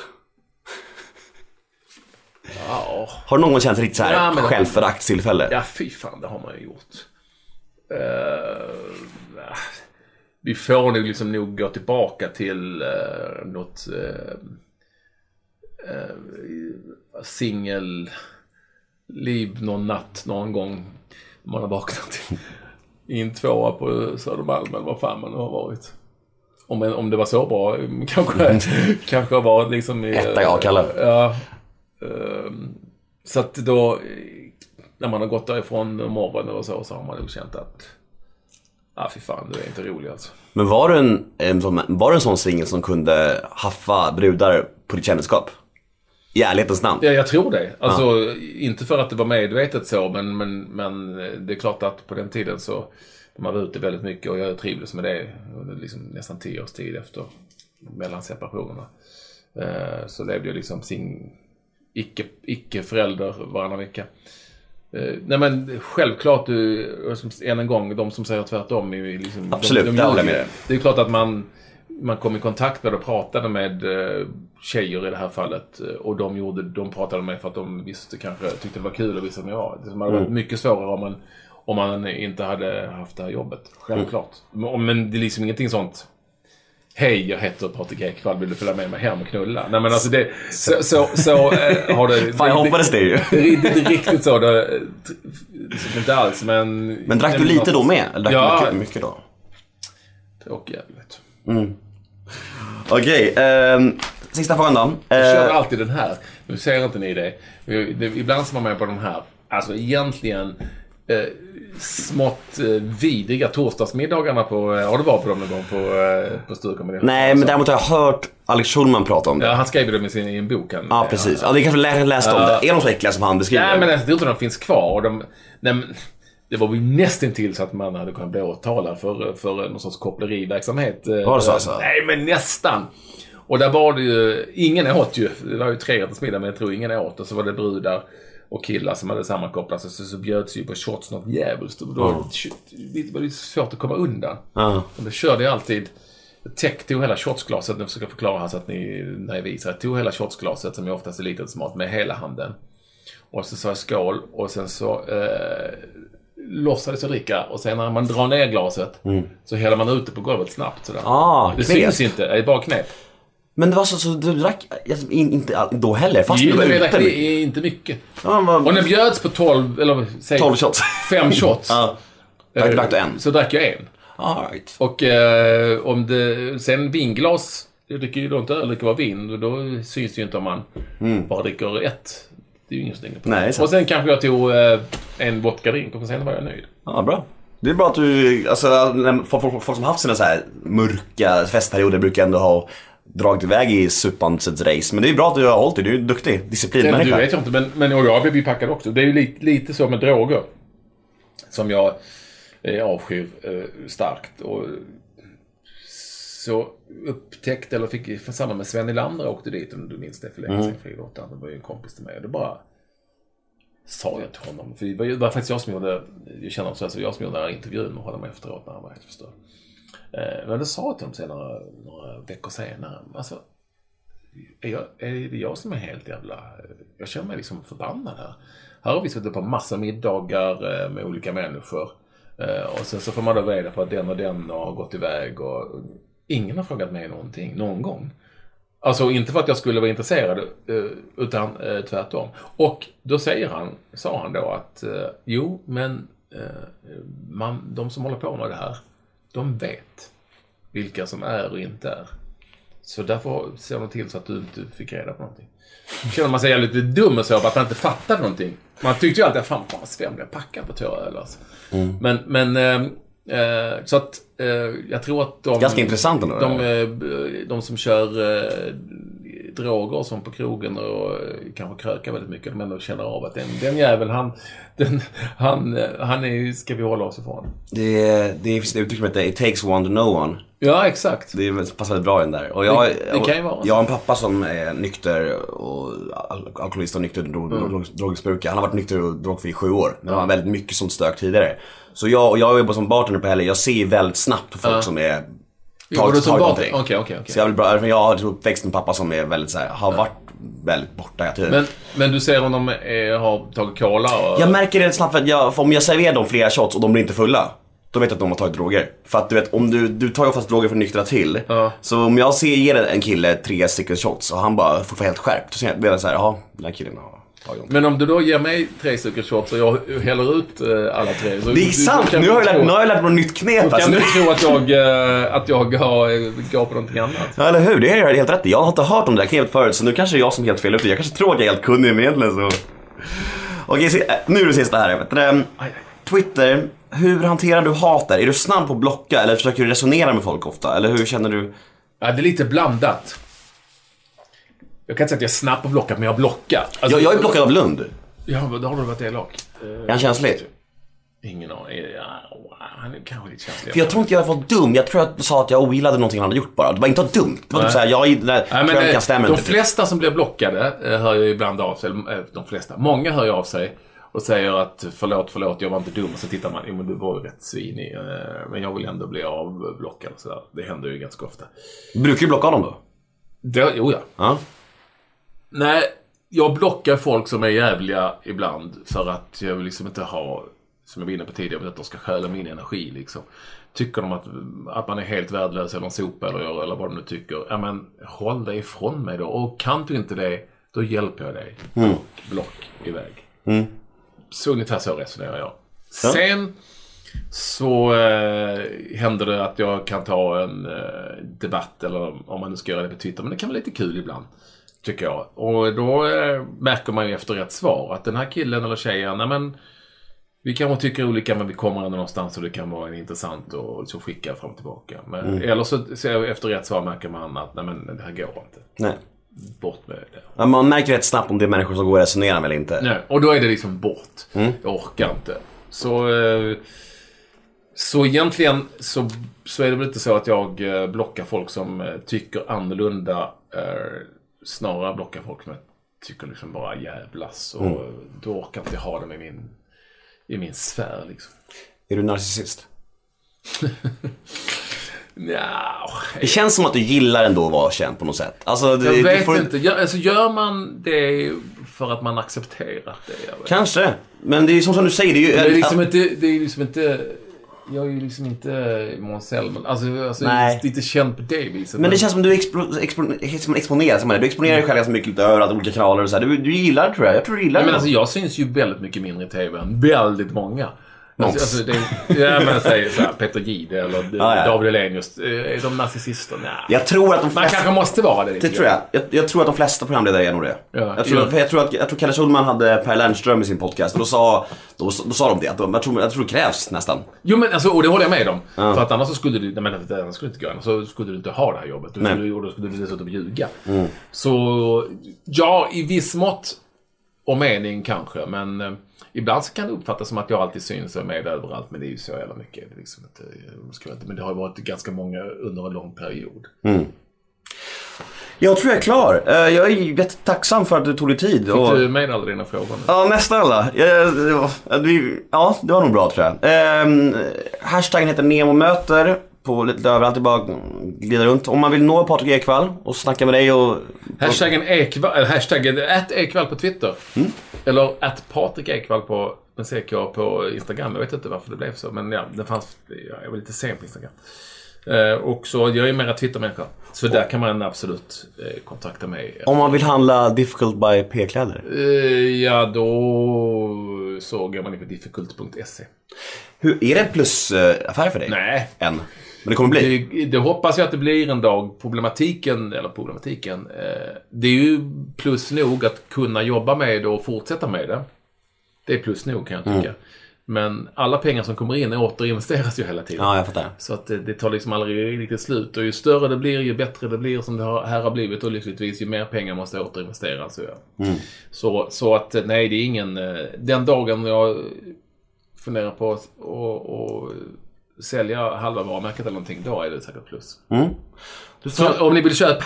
Ja, Har du någon gång känt riktigt såhär Ja, men- självföraktstillfälle? ja, fy fan, det har man ju gjort. Uh, vi får nog liksom nog gå tillbaka till uh, något uh, uh, singel liv någon natt någon gång. Man har vaknat i en tvåa på Södermalm eller vad fan man nu har varit. Om, om det var så bra, kanske, kanske har varit liksom i... Etta i Akalla. Ja. ehm, Så att då, när man har gått därifrån en morgon eller så, så har man nog känt att Ah, fy fan, du är inte rolig alltså. Men var du en, en, var du en sån singel som kunde haffa brudar på ditt kändisskap? I ärlighetens namn. Ja, jag tror det. Alltså, inte för att det var medvetet så, men, men, men det är klart att på den tiden så man var ute väldigt mycket och jag trivdes med det liksom nästan tio års tid efter mellan separationerna. Eh, så levde jag liksom sin icke, icke förälder varannan vecka. Eh, nej men självklart, du, än en gång, de som säger tvärtom är liksom... Absolut, de, de det håller jag ljuger. med. Det är klart att man, man kom i kontakt med och pratade med eh, tjejer i det här fallet. eh, Och de, gjorde, de pratade med för att de visste kanske, tyckte det var kul och visste jag var. Det hade varit Mm. mycket svårare om man, om man inte hade haft det här jobbet. Självklart. Mm. Men, det är liksom ingenting sånt. Hej, jag heter Patrik Ekwall, vill du följa med mig hem och knulla? Nej men alltså det, så, så, så eh, har det... Fan, jag hoppades det ju. Det är inte riktigt så. Det, liksom inte alls, men... Men drack du lite då med? Eller drack Ja. du mycket, mycket då? Och jävligt. Okej, ehm, sista frågan då. Jag kör Eh, alltid den här. Nu ser inte ni det. det ibland så är man med på den här. Alltså egentligen eh, smått eh, vidriga torsdagsmiddagarna på... Eh, har du varit på dem någon gång på, eh, på Sturecompagniet? nej, men däremot har jag hört Alex Schulman prata om det. Ja, Ja, han skrev dem i, sin, i en bok. Han, precis. Ja, det kanske lä- läste om det. Är de så äckliga som han beskriver? Nej, men jag tror inte de finns kvar. Och De, nej, men, det var väl nästan till så att man hade kunnat bli åtalad för, för någon sorts koppleriverksamhet. Eh, Var det så alltså? Nej, men nästan. Och där var det ju, ingen åt ju. Det var ju trerättersmiddag, men jag tror ingen åt. Och så var det brudar och killar som hade sammankopplat sig. Så, så bjöds ju på shots något djävulskt. Och då det var det svårt att komma undan. Ja. Och då körde jag alltid Tech tog hela shotsglaset, nu försöker jag förklara här så att ni, när jag visar. Jag tog hela shotsglaset, som är oftast är litet smått, med hela handen. Och så sa jag skål och sen så eh, låtsades jag dricka. Och sen när man drar ner glaset så häller man ut det på golvet snabbt sådär. Ah, det knep. syns inte, det är bara knep. Men det var så, så du drack alltså, in, inte all- då heller? Fast du Jo, var men ute? det är inte mycket. Ja, vad- Och när bjöds på 12, eller säg 12 shots. fem shots. Ja. Drack, eh, drack du en? Så drack jag en. All right. Och eh, om det, sen vinglas, jag dricker ju då inte öl, jag dricker bara vin. Och då syns det ju inte om man bara dricker ett. Det är ju ingen som på Mm. Nej. Och sen kanske jag tog eh, en vodka-drink och sen var jag nöjd. Ja, bra. Det är bra att du, alltså folk, folk som haft sina så här mörka festperioder brukar ändå ha dragit iväg i suppansets race. Men det är bra att du har hållit dig, du är duktig, Det, du disciplinmänniska. vet jag inte, men, men och jag blev ju packad också. Det är ju lite, lite så med droger. Som jag eh, avskyr eh, starkt. Och så upptäckte, eller fick i samband med Sven Nylander åkte dit, om du minns det för länge sedan, friidrottaren. Det var ju en kompis till mig. Och det bara sa jag till honom. För det var, det var faktiskt jag som gjorde, jag känner honom så här, så jag som gjorde den här intervjun med honom efteråt när han var helt förstörd. Eh, men då sa jag till honom sen några, några veckor senare. Alltså, är, jag, är det jag som är helt jävla... Jag känner mig liksom förbannad här. Här har vi suttit på massa middagar eh, med olika människor. Eh, och sen så får man då reda på att den och den har gått iväg och ingen har frågat mig någonting, någon gång. Alltså inte för att jag skulle vara intresserad, eh, utan tvärtom. Och då säger han, sa han då att jo, men man, de som håller på med det här, de vet vilka som är och inte är. Så därför ser man till så att du inte fick reda på någonting. Känner man sig jävligt dum och så, för att man inte fattade någonting. Man tyckte ju alltid, fan, fan vad Sven blev packad på två öl alltså. Men, men, eh, eh, så att eh, jag tror att de... Ganska intressant ändå. De, eh, de som kör droger som på krogen och eh, kanske krökar väldigt mycket, de ändå känner av att den, den jäveln, han, den, han, han är, ska vi hålla oss ifrån. Det, det finns ett uttryck som heter It takes one to know one. Ja, exakt. Det passar väldigt bra in där. Och jag, Det- det kan ju vara jag har en pappa som är nykter och al- alkoholist och nykter drog, Mm. drog, drogmissbrukare. Han har varit nykter och drogfri i sju år. Men han har väldigt mycket sånt stök tidigare. Så jag, och jag jobbar som bartender på helger. Jag ser väldigt snabbt på folk som är Jobbar du som bartender? Okej, okej. Så jag, vill bra, jag har uppväxt med pappa som är väldigt så här, har varit väldigt borta hela tiden. Men, men du ser om de är, har tagit cola och... Jag märker det snabbt att jag, om jag serverar dem flera shots och de blir inte fulla. Då vet jag att de har tagit droger. För att du vet, om du, du tar ju oftast droger för att nyktra till. Ja. Så om jag ser, ger en kille tre stycken shots och han bara får helt skärpt. Då ser jag- jag såhär, jaha, den här killen har... Men om du då ger mig tre stycken shots och jag häller ut eh, alla tre. Så Det är du- sant! Nu har jag lärt, nu har jag lärt mig något nytt knep. Då Alltså. kan du tro att jag, eh, att jag har, eh, går på någonting annat. Ja, eller hur? Det är jag helt rätt. Jag har inte hört om det där knepet förut, så nu kanske det är jag som är helt fel ute. Jag kanske tror att jag är helt kunnig, men egentligen så... Okej, nu är det sista här. Ehm, Twitter, hur hanterar du hat där? Är du snabb på att blocka eller försöker du resonera med folk ofta? Eller hur känner du? Ja, det är lite blandat. Jag kan inte säga att jag är snabb på blockat, men jag blockar. Alltså, Jag, jag är blockad av Lund. Ja, då har du varit elak. Eh, Är han känslig? Ingen aning. Han är kanske lite känslig. För jag tror inte jag var dum. Jag tror du sa att jag ogillade någonting han hade gjort bara. Det var inte dumt. Det var typ såhär, jag gillar... Krönikan eh, stämmer de flesta som blir blockade eh, hör ju ibland av sig, eh, de flesta, många hör ju av sig och säger att förlåt, förlåt, jag var inte dum. Och så tittar man, jo men du var ju rätt svinig, eh, men jag vill ändå bli avblockad och sådär. Det händer ju ganska ofta. Brukar du blocka honom då? Det, jo ja. Ja. Nej, jag blockar folk som är jävliga ibland för att jag vill liksom inte ha, som jag var inne på tidigare, att de ska stjäla min energi liksom. Tycker de att, att man är helt värdelös eller en sopa eller, eller vad de nu tycker, ja men håll dig ifrån mig då. Och kan du inte det, då hjälper jag dig. Block, block iväg. Så ungefär så resonerar jag. Sen så eh, händer det att jag kan ta en eh, debatt eller om man nu ska göra det på Twitter. Men det kan vara lite kul ibland. Tycker jag. Och då eh, märker man ju efter ett svar att den här killen eller tjejen, nej men vi kanske tycker olika men vi kommer ändå någonstans och det kan vara intressant och så skicka fram och tillbaka. Men, Eller så, så efter ett svar märker man att nej men det här går inte. Nej. Bort med det. Ja, Man märker rätt snabbt om det är människor som går att resonera med eller inte. Nej, och då är det liksom bort. Jag orkar inte. Så, eh, så egentligen så, så är det väl inte så att jag eh, blockar folk som eh, tycker annorlunda. Snarare blockar folk som jag tycker liksom bara jävlas. Och då orkar inte jag ha dem i min, i min sfär liksom. Är du narcissist? Nja, Det känns som att du gillar ändå att vara känd på något sätt. Alltså, det, jag vet får- inte. Gör, alltså, gör man det för att man accepterar det? Kanske. Men det är som, som du säger, det är ju... Det är liksom inte, det är liksom inte, jag är ju liksom inte Måns Zelmerlöw. Alltså, alltså Nej. inte känd på det viset. Men det känns som du expo, expo, som en exponerar det. Du exponerar dig själv ganska mycket lite överallt, olika kanaler och så här. Du, du gillar det tror jag. Jag tror du gillar Nej, det. men alltså jag syns ju väldigt mycket mindre i TV än väldigt många. Alltså, alltså, det, ja, men säg Peter Gide eller Ja, ja. David Hellenius. eh, Är de narcissister? Nej. jag tror att de Man flesta... kanske måste vara det Det tror jag. jag. Jag tror att de flesta programledare är nog det. Ja, jag, tror, jag, tror att, jag tror Kalle Schulman hade Per Lernström i sin podcast och då sa, då, då sa de det. Att de, jag, tror, jag tror det krävs nästan. Jo men alltså, och det håller jag med om. För att annars så skulle du, nej men annars skulle inte gå. Annars så skulle du inte ha det här jobbet. Du Nej. skulle, och då skulle du dessutom ljuga. Så, ja, i viss mått och mening kanske. Men eh, ibland så kan det uppfattas som att jag alltid syns och är med överallt. Men det är ju så jävla mycket. Det liksom inte, ska inte, men det har ju varit ganska många under en lång period. Jag tror jag är klar. Eh, Jag är jättetacksam för att du tog dig tid. Fick Och... du med alla dina frågor nu? Ja, nästan alla. Ja, det var, nog bra tror jag. Ehm, hashtaggen heter NEMOMÖTER. På lite överallt, det bara glida runt. Om man vill nå Patrik Ekwall och snacka med dig och... Hashtaggen Ekvall, eller hashtaggen att Ekvall på Twitter. Eller att Patrik Ekvall på, med CK på Instagram. Jag vet inte varför det blev så. Men ja, det fanns, ja, jag var lite sen på Instagram. Eh, och så jag är mera Twitter-människa. Så där kan man absolut eh, kontakta mig. Om man vill handla Difficult by P-kläder. Eh, ja, då så går man in på difficult.se. Hur, är det en plusaffär för dig? Nej. Än? Men det kommer bli? Det, det hoppas jag att det blir en dag. Problematiken, eller problematiken, eh, det är ju plus nog att kunna jobba med det och fortsätta med det. Det är plus nog kan jag tycka. Men alla pengar som kommer in återinvesteras ju hela tiden. Ja, jag fattar. Så att det, det tar liksom aldrig riktigt slut. Och ju större det blir, ju bättre det blir som det har, här har blivit. Och lyckligtvis, ju mer pengar måste återinvesteras. Så, ja. så, så att nej, det är ingen... eh, Den dagen jag funderar på att och, och sälja halva varumärket eller någonting, då är det säkert plus. Du får... Så om ni vill köpa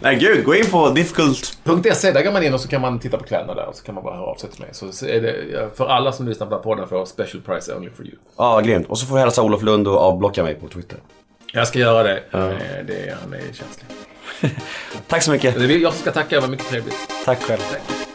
Nej gud, gå in på Difficult. .se, där går man in och så kan man titta på kläderna där och så kan man bara höra av sig till mig. Så är det, för alla som lyssnar på den här podden får special price only for you. Ja, grymt. Och så får du hälsa Olof Lund och avblocka mig på Twitter. Jag ska göra det. Eh, det han är känslig. Tack så mycket. Jag ska tacka, det var mycket trevligt. Tack själv. Tack.